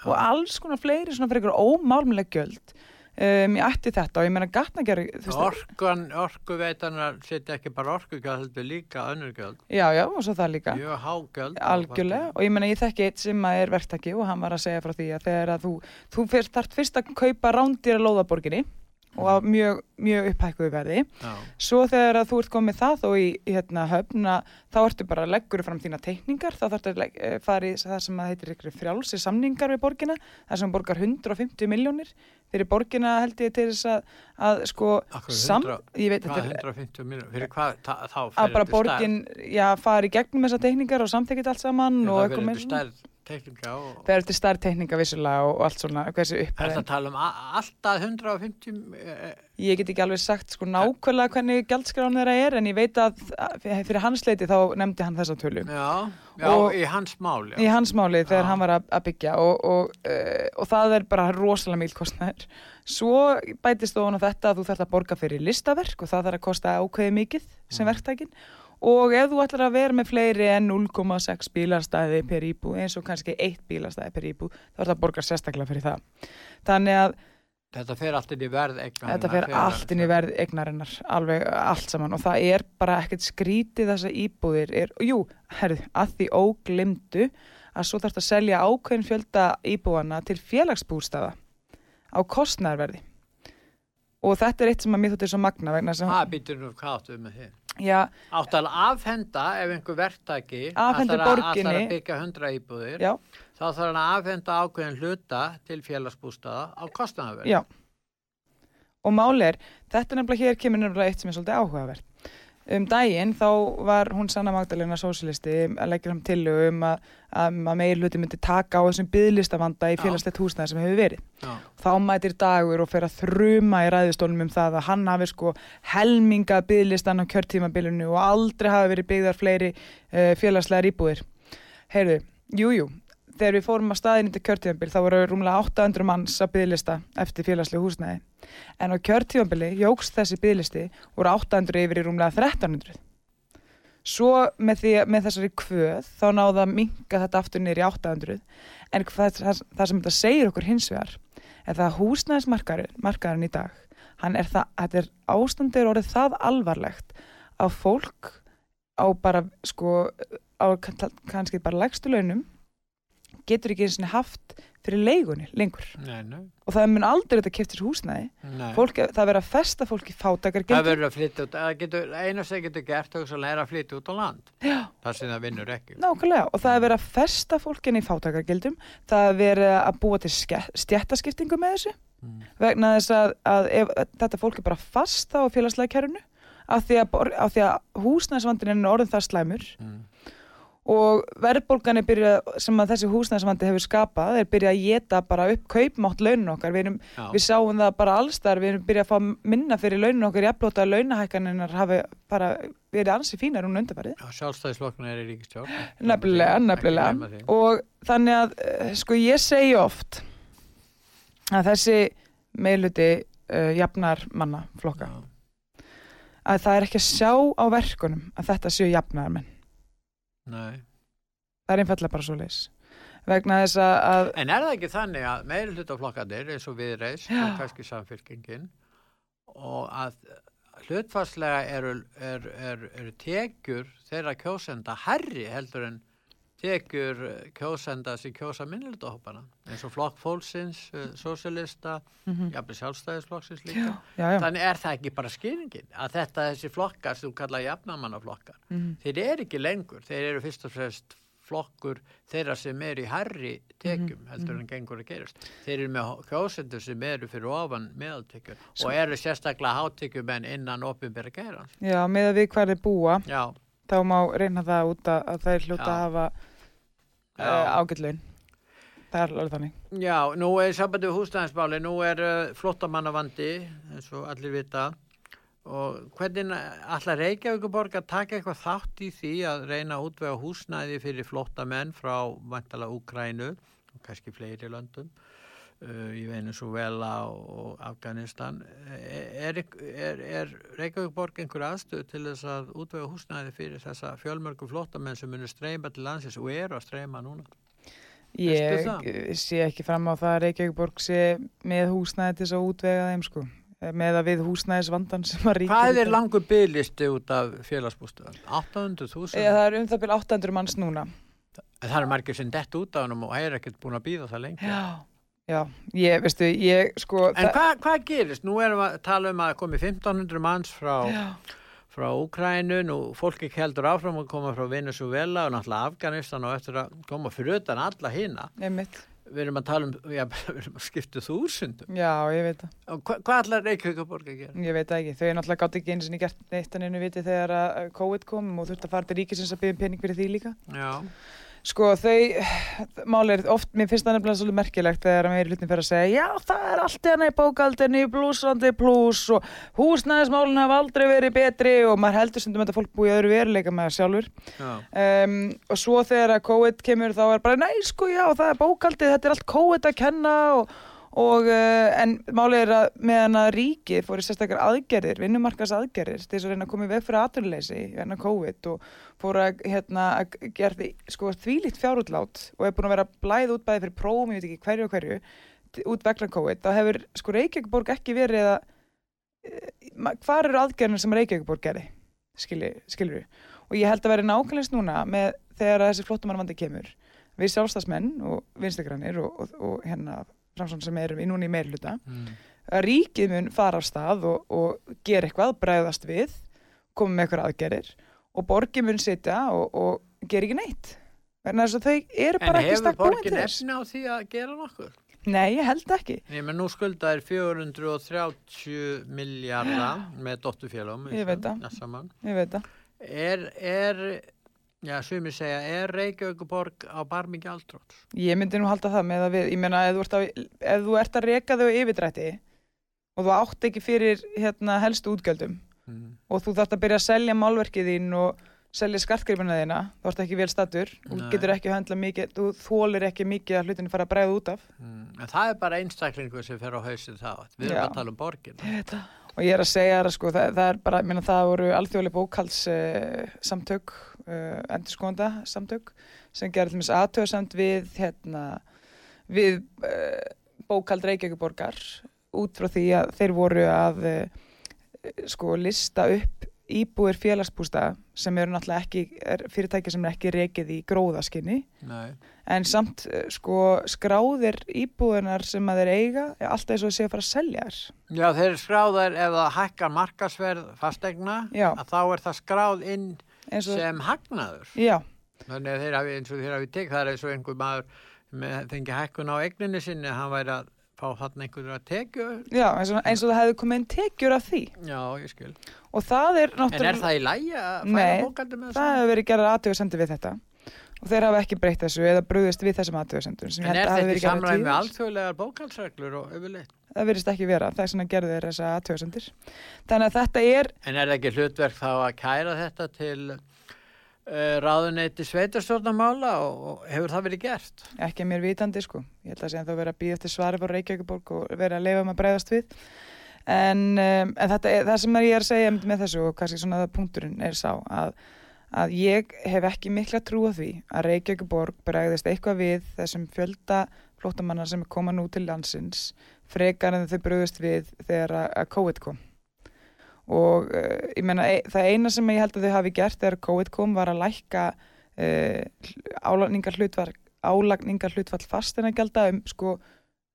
S2: Og alls konar fleiri svona fyrir ómálmuleg göld um, ég ætti þetta og ég meina gatnagerð
S1: Orkan, orkuveitanar setja ekki bara orkugjöld líka önnurgjöld
S2: Já, já, og svo það líka.
S1: Hágjöld
S2: Algjörlega, og ég meina ég þekki eitt sem er verktaki og hann var að segja frá því að þegar að þú, þú fyrst, þarf fyrst að kaupa rándýra lóðaborginni og á mjög, mjög upphækkuðu verði. Já. svo þegar að þú ert komið það þó í, í hérna, höfna þá ertu bara að leggur fram þína teikningar þá þetta að eh, fara í það sem heitir frjálsi samningar við borgina það sem borgar 150 miljónir fyrir borgina held ég til þess að, að sko
S1: sam, ég veit hvað 150 miljónir, fyrir hvað þá fyrir
S2: að bara borgin, já, fari gegnum þessa teikningar og samþekit allt saman
S1: og eitthvað með Tekninga og...
S2: Það eru til starf tekninga vissulega og, og allt svona, hversu upphæðin.
S1: Er það að tala um alltaf 150?
S2: Ég get ekki alveg sagt sko nákvæmlega hvernig gældskránu þeirra er en ég veit að fyrir hans leiti þá nefndi hann þessa tölu.
S1: Já, já og, í hans máli.
S2: Í hans máli já. þegar hann var að, byggja og, uh, og það er bara rosalega mýlkostnæður. Svo bætist þú á þetta að þú þarf að borga fyrir listaverk og það þarf að kosta ákveði mikið sem mm. verktækinn og ef þú ætlar að vera með fleiri en 0,6 bílastæði per íbú eins og kannski 1 bílastæði per íbú þá er það að borga sérstaklega fyrir það þannig að
S1: Þetta fer allt inn í verð egnarinnar.
S2: Þetta fer allt inn í verð egnarinnar, alveg allt saman og það er bara ekkert skrítið þess að íbúðir er, jú, herðu, að því óglimdu að svo þarfst að selja ákveðin fjölda íbúana til félagsbústaða á kostnærverði og þetta er eitt sem að mér þóttir svo magna vegna sem...
S1: Hvað býtur nú hvað áttu með þið?
S2: Já.
S1: Átt að afhenda ef einhver verktaki
S2: afhendur borginni
S1: að byggja hundra íbúðir Já. þá þarf hann að afhenda ákveðin hluta til félagsbústaða á kostnæðaverð.
S2: Og máli er, þetta nefnilega hér kemur nefnilega eitt sem er svolítið áhugavert um daginn þá var hún Sanna Magdalena sósilisti að leggja fram til um að, að, að meir hluti myndi taka á þessum byðlistavanda í félagslegt húsnæði sem hefur verið. Já. Þá mætir dagur og fer að þruma í ræðistólum um það að hann hafi sko helmingað byðlistan á kjörtímabilinu og aldrei hafi verið byggðar fleiri uh, félagslegar íbúðir. Heyrðu, jújú, þegar við fórum á staðinni til kjörtífambil þá voru rúmlega 800 manns að bygglista eftir félagslegu húsnæði. En á kjörtífambili jógst þessi bygglisti voru 800 yfir í rúmlega 1300 svo með, því, með þessari kvöð þá náða að minga þetta aftur í 800 en það, það, það sem þetta segir okkur hins vegar er það að húsnæðismarkaðurinn í dag hann er það, þetta er ástandir orðið það alvarlegt að fólk á bara sko á kannski bara legstu launum getur ekki eins og haft fyrir leigunni lengur.
S1: Nei, nei.
S2: og það mun aldrei þetta keftir húsnæði. Fólk, það verður að festa fólk í fátakar
S1: það verður að flytja út eina sem getur gert er að flytja út á land.
S2: Já.
S1: það sem það vinnur ekki.
S2: Nákvæmlega, og það er verið að festa fólkinni í fátakargildum það er verið að búa til stjættaskiptingu með þessu. Mm. vegna þess að, að ef, þetta fólk er bara fast á félagslega kerunu af því að, að húsnæðisvandin er orðin það slæmur. Mm og verðbólgan er byrjað sem að þessi húsnæðisvandi hefur skapað er byrjað að geta bara upp kaupmátt launun okkar, við, erum, við sáum það bara allstar, við erum byrjað að fá minna fyrir launun okkar, jafnblóta launahækkaninnar hafi bara verið ansi fínar hún undarfarið.
S1: Sjálfstæðisflokkna er í ríkistjórn.
S2: Nefnilega, nefnilega og þannig að eh, sko ég segi oft að þessi meðluti uh, jafnar manna flokka Já. að það er ekki að sjá á verkunum að þetta séu jafnar menn
S1: Nei.
S2: Það er einfallega bara svo leis. Vegna þess að...
S1: En er það ekki þannig að meðl hlutaflokkandir eins og við reys og kannski samfélkingin og að hlutfarslega eru er, er, er tekjur þeirra kjósenda herri heldur en tekjur kjósenda sem kjósa minnildahópana eins og flokk fólksins, uh, sosialista mm -hmm. jafnveg sjálfstæðisflokksins líka já, já, já. þannig er það ekki bara skýringin að þetta þessi flokkar sem þú kalla jafnamannaflokkar mm -hmm. þeir eru ekki lengur, þeir eru fyrst og fremst flokkur þeirra sem er í herri tekjum mm -hmm. heldur en gengur að gerast þeir eru með kjósendur sem eru fyrir ofan meðaltekjum og eru sérstaklega hátekjum en innan ofinbæra geran
S2: Já, með að við hverði búa þá má reyna það út að, að þeir hljóta að hafa uh, eh, ágætlaun það er alveg þannig.
S1: Já, nú er sambandi við húsnæðinsmáli nú er uh, flottamannavandi eins og allir vita. Og hvernig allar Reykjavíkuborg að taka eitthvað þátt í því að reyna að útvega húsnæði fyrir flottamenn frá vantala Úkrænu og kannski fleiri löndum í Venezuela og Afganistan. Er, er, er Reykjavíkborg einhver aðstöð til þess að útvega húsnæði fyrir þessa fjölmörgu flottamenn sem munir streyma til landsins og eru að streyma núna?
S2: Ég sé ekki fram á það að Reykjavíkborg sé með húsnæði til þess að útvega þeim sko. Með að við húsnæðisvandan sem að ríkja
S1: Hvað er langur bygglisti út af félagsbústöðan? 800.000?
S2: Eða það er um það byrj 800 manns núna.
S1: Það er margir sem dett út af hann og er ekkert búin að býða það lengi.
S2: Já, já, ég, veistu, ég sko
S1: En hvað hva gerist? Nú erum við að tala um að komi 1500 manns frá frá Ukrænun og fólk ekki heldur áfram að koma frá Venezuela og náttúrulega Afganistan og eftir að koma fyrir utan alla hýna við erum að tala um, já, *laughs* við erum að skipta þúsundum.
S2: Já, ég veit það.
S1: Hva, Hvað ætlar Reykjavíkaborg að gera?
S2: Ég veit það ekki, þau er náttúrulega gátt ekki eins og en einu viti þegar að COVID kom og þurfti að fara til ríkisins að byggja um pening fyrir því líka.
S1: Já
S2: Sko þau, máli er oft, mér finnst það nefnilega svolítið merkilegt þegar meiri hlutin fyrir að segja já það er allt hérna í bókaldinni, blúsandi blús og húsnæðismálinn hafa aldrei verið betri og maður heldur sem þetta fólk búið öðru veruleika með það sjálfur. Um, og svo þegar að COVID kemur þá er bara næ sko já það er bókaldið, þetta er allt COVID að kenna og og uh, en málið er að meðan að ríkið fór í sérstakar aðgerðir, vinnumarkas aðgerðir til þess að reyna að koma í veg fyrir aturleysi hérna COVID og fór að hérna að gera því sko þvílitt fjárútlát og hefur búin að vera blæð út bæði fyrir prófum, ég veit ekki hverju og hverju út vegna COVID, þá hefur sko Reykjavíkborg ekki verið að uh, hvað eru aðgerðinu sem Reykjavíkborg gerði skilur við og ég held að vera nákvæmleins núna með þegar þessi flottumannvandi kemur við sjálfstafsmenn og vinstegrannir og, og, og hérna framsvon sem erum í núni í meirluta mm. að ríkið mun fara á stað og, og gera eitthvað, bregðast við koma með eitthvað aðgerir og borgið mun sitja og, og gera ekki neitt. Þannig að þau eru bara ekki stakk búin
S1: til þess. En hefur borgin efni á því að gera nokkur?
S2: Nei, ég held ekki.
S1: Nei, menn nú skulda er 430 miljardar með dóttufélagum
S2: Ég veit það.
S1: Er, er Já, sumir segja, er Reykjavíkuborg á barmingi aldrótt?
S2: Ég myndi nú halda það með að við, ég meina, ef þú ert að, ef þú ert að reyka þau yfirdrætti og þú átt ekki fyrir hérna, helstu útgjöldum mm. og þú þarfst að byrja að selja málverkið þín og selja skartgripina þína, þú ert ekki vel statur og getur ekki höndla mikið, þú þólir ekki mikið að hlutinu fara að bregða út af.
S1: Mm. En það er bara einstaklingu sem fer á hausið þá, við erum Já. að tala um borgin.
S2: Og ég er að segja það sko, það, það er bara, minna, það voru alþjóðlega bókalssamtök uh, uh, endurskónda samtök sem gerði þess aðtöðsamt við hérna, við uh, bókald Reykjavíkuborgar út frá því að þeir voru að uh, sko lista upp íbúir félagsbústa sem eru náttúrulega ekki, er fyrirtæki sem er ekki reikið í gróðaskinni
S1: Nei.
S2: en samt uh, sko skráðir íbúinar sem að þeir eiga er alltaf eins og þessi að fara að selja þér
S1: Já, þeir skráðar ef það hækkar markasverð fastegna, að þá er það skráð inn
S2: og,
S1: sem hagnaður.
S2: já,
S1: Þannig að þeir hafi eins og þeir hafi tekið, það er eins og einhver maður með fengi hækkun á eigninni sinni, hann væri að fá þarna einhverju að tekju.
S2: já eins, og, eins og það hefði komið inn tekjur af því
S1: Já, ég skil.
S2: og það er
S1: En er
S2: náttúrulega
S1: það í lægi að færa
S2: Nei,
S1: bókaldi með
S2: það hefur verið gerðar aðtöðsendur við þetta og þeir hafa ekki breytt þessu eða brúðist við þessum aðtöðsendur
S1: En er þetta í samræmi með
S2: tíðis
S1: alþjóðlegar bókaldsreglur og yfirleitt?
S2: það verðist ekki vera, það er svona gerðu þeir þessa aðtöðsendur þannig að þetta er
S1: En er það ekki hlutverk þá að kæra þetta til ráðuneyti sveitarstjórnamála og, hefur það verið gert?
S2: ekki að mér vitandi sko. Ég held að að það verið að býða eftir svari frá Reykjavíkuborg og verið að leifa um að breyðast við. En, um, en þetta það sem ég er að segja með þessu og kannski svona það punkturinn er sá að, að ég hef ekki mikla trú á því að Reykjavíkuborg bregðist eitthvað við þessum fjölda flóttamanna sem er koma nú til landsins frekar en þau bröðust við þegar að, að COVID kom og uh, ég meina e það eina sem ég held að þau hafi gert þegar COVID kom var að lækka uh, álagningar hlutfall álagningar hlutfall fastina gælda um sko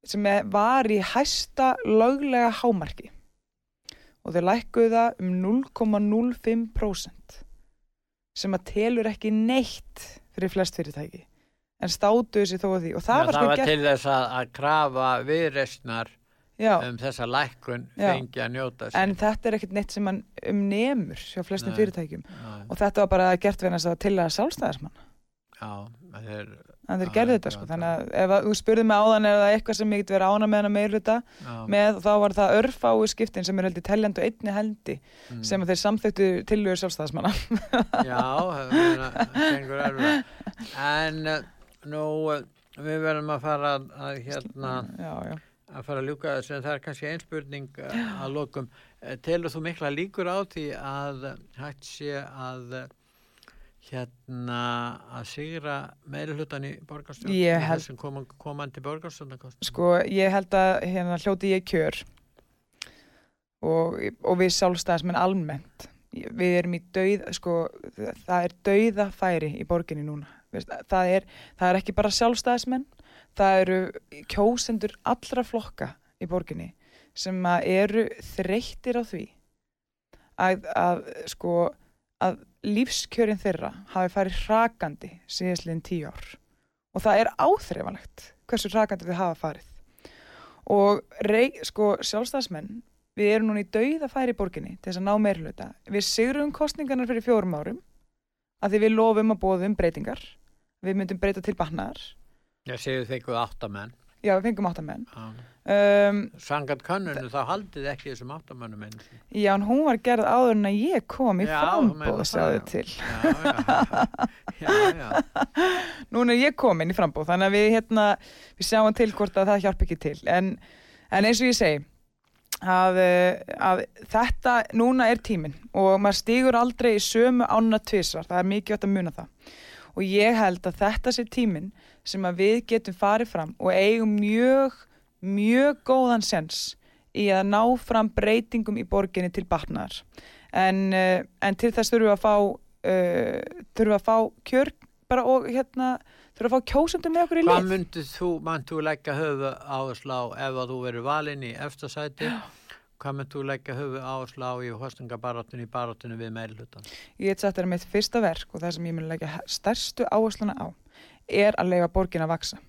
S2: sem var í hæsta löglega hámarki. Og þau lækkuðu það um 0,05% sem að telur ekki neitt fyrir flest fyrirtæki. En státuðu sér þó að því. Og það
S1: Já,
S2: var
S1: það
S2: sko
S1: var til þess að, að krafa viðreistnar
S2: já,
S1: um þessa lækkun fengi að njóta
S2: en þetta er ekkert neitt sem hann um nemur hjá flestum
S1: Nei.
S2: fyrirtækjum.
S1: Já,
S2: og þetta var bara gert við næst að til að sjálfstæðismann
S1: já, það er, Já,
S2: gerðu
S1: já,
S2: þetta sko.
S1: það-
S2: þannig að ef að þú spurði mig áðan er það eitthvað sem ég get verið ána með hana meirluta með þá var það örfái skiptin sem er heldur teljandi og einni hendi
S1: mm.
S2: sem þeir samþyktu tilhör sjálfstæðismanna.
S1: Já, það gengur erfið. En uh, nú, uh, við verðum að fara að hérna,
S2: já, já.
S1: Að fara að ljúka þessu, en það er kannski ein spurning uh, að lokum. Uh, Telur þú mikla líkur á því að hægt sé að uh, hérna að sigra meiri hlutan í borgarstjórn?
S2: Held-
S1: Þessum kom, komandi borgarstjórn?
S2: sko ég held að hérna hljóti ég kjör og, og við sjálfstæðismenn almennt við erum í dauð sko, það er dauða færi í borginni núna það, er, það er ekki bara sjálfstæðismenn það eru kjósendur allra flokka í borginni sem að eru þreyttir á því að, að sko að lífskjörin þeirra hafi farið hrakandi síðastliðin tíu ár. Og það er áþreifanlegt hversu hrakandi þau hafa farið. Og rey, sko sjálfstæðismenn við erum núna í dauða færi í borginni til þess að ná meirluta við sigrum kostningarnar fyrir fjórum árum að því við lofum að bóðum breytingar. Við myndum breyta til bannar
S1: Séu þið eitthvað áttamenn.
S2: já við fengum áttamenn
S1: Já.
S2: um,
S1: Sangat könnunu þá haldið ekki þessum áttamennum sinni.
S2: já en hún var gerð áður en að ég kom í
S1: Já,
S2: frambóð
S1: já.
S2: til
S1: Já, já, *laughs* já, já.
S2: núna er ég komin í frambóð þannig að við hérna við sjáum til hvort að það hjálp ekki til en, en eins og ég segi að, eh, að þetta núna er tíminn og maður stígur aldrei í sömu ána tvisvar, það er mikið átt að muna það og ég held að þetta sé tíminn sem að við getum farið fram og eigum mjög mjög góðan sens í að ná fram breytingum í borginni til batnaðar en, uh, en til þess þurfum við að fá uh, þurfum við að fá kjör bara og hérna þurfum við að fá kjósundum með okkur í
S1: Hvað
S2: lið
S1: myndið þú, mann þú leggja höfu áherslu á ef að þú verið valinn í efstasæti? Hvað myndið þú leggja höfu áherslu á í hostingabaráttinu í baráttinu við meiri hlutan?
S2: ég sagt þér að mitt fyrsta verk og það sem ég mun leggja stærstu áhersluna á er að leifa borgin að vaksa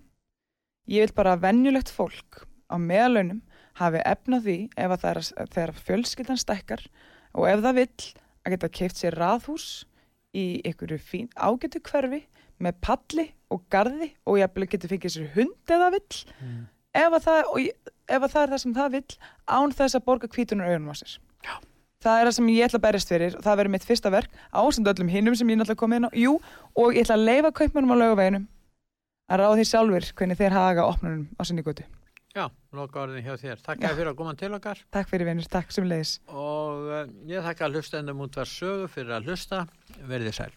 S2: ég vil bara að venjulegt fólk á meðalaunum hafi efna því ef að það er að, fjölskyldan stækkar og ef það vill að geta keift sér raðhús í einhverju fín ágætu hverfi með palli og garði og ég getur fengið sér hund eða vill
S1: Mm.
S2: ef að, það, ef að það er það sem það vill án þess að borga kvítunar augunum á sér
S1: Já.
S2: Það er það sem ég ætla að berjast fyrir og það verður mitt fyrsta verk ásend öllum hinnum sem ég náttúrulega komið inn á jú, og ég ætla að leifa kaupmannum á laugaveginum að ráða því sjálfur hvernig þeir haga opnunum á sinni götu
S1: Já, loka orðin hjá þér. Takk fyrir að koma til okkar.
S2: Takk fyrir vinnur, takk sem leiðis.
S1: Og uh, ég þakka hlustendum út var sögu fyrir að hlusta. Verðið sæl.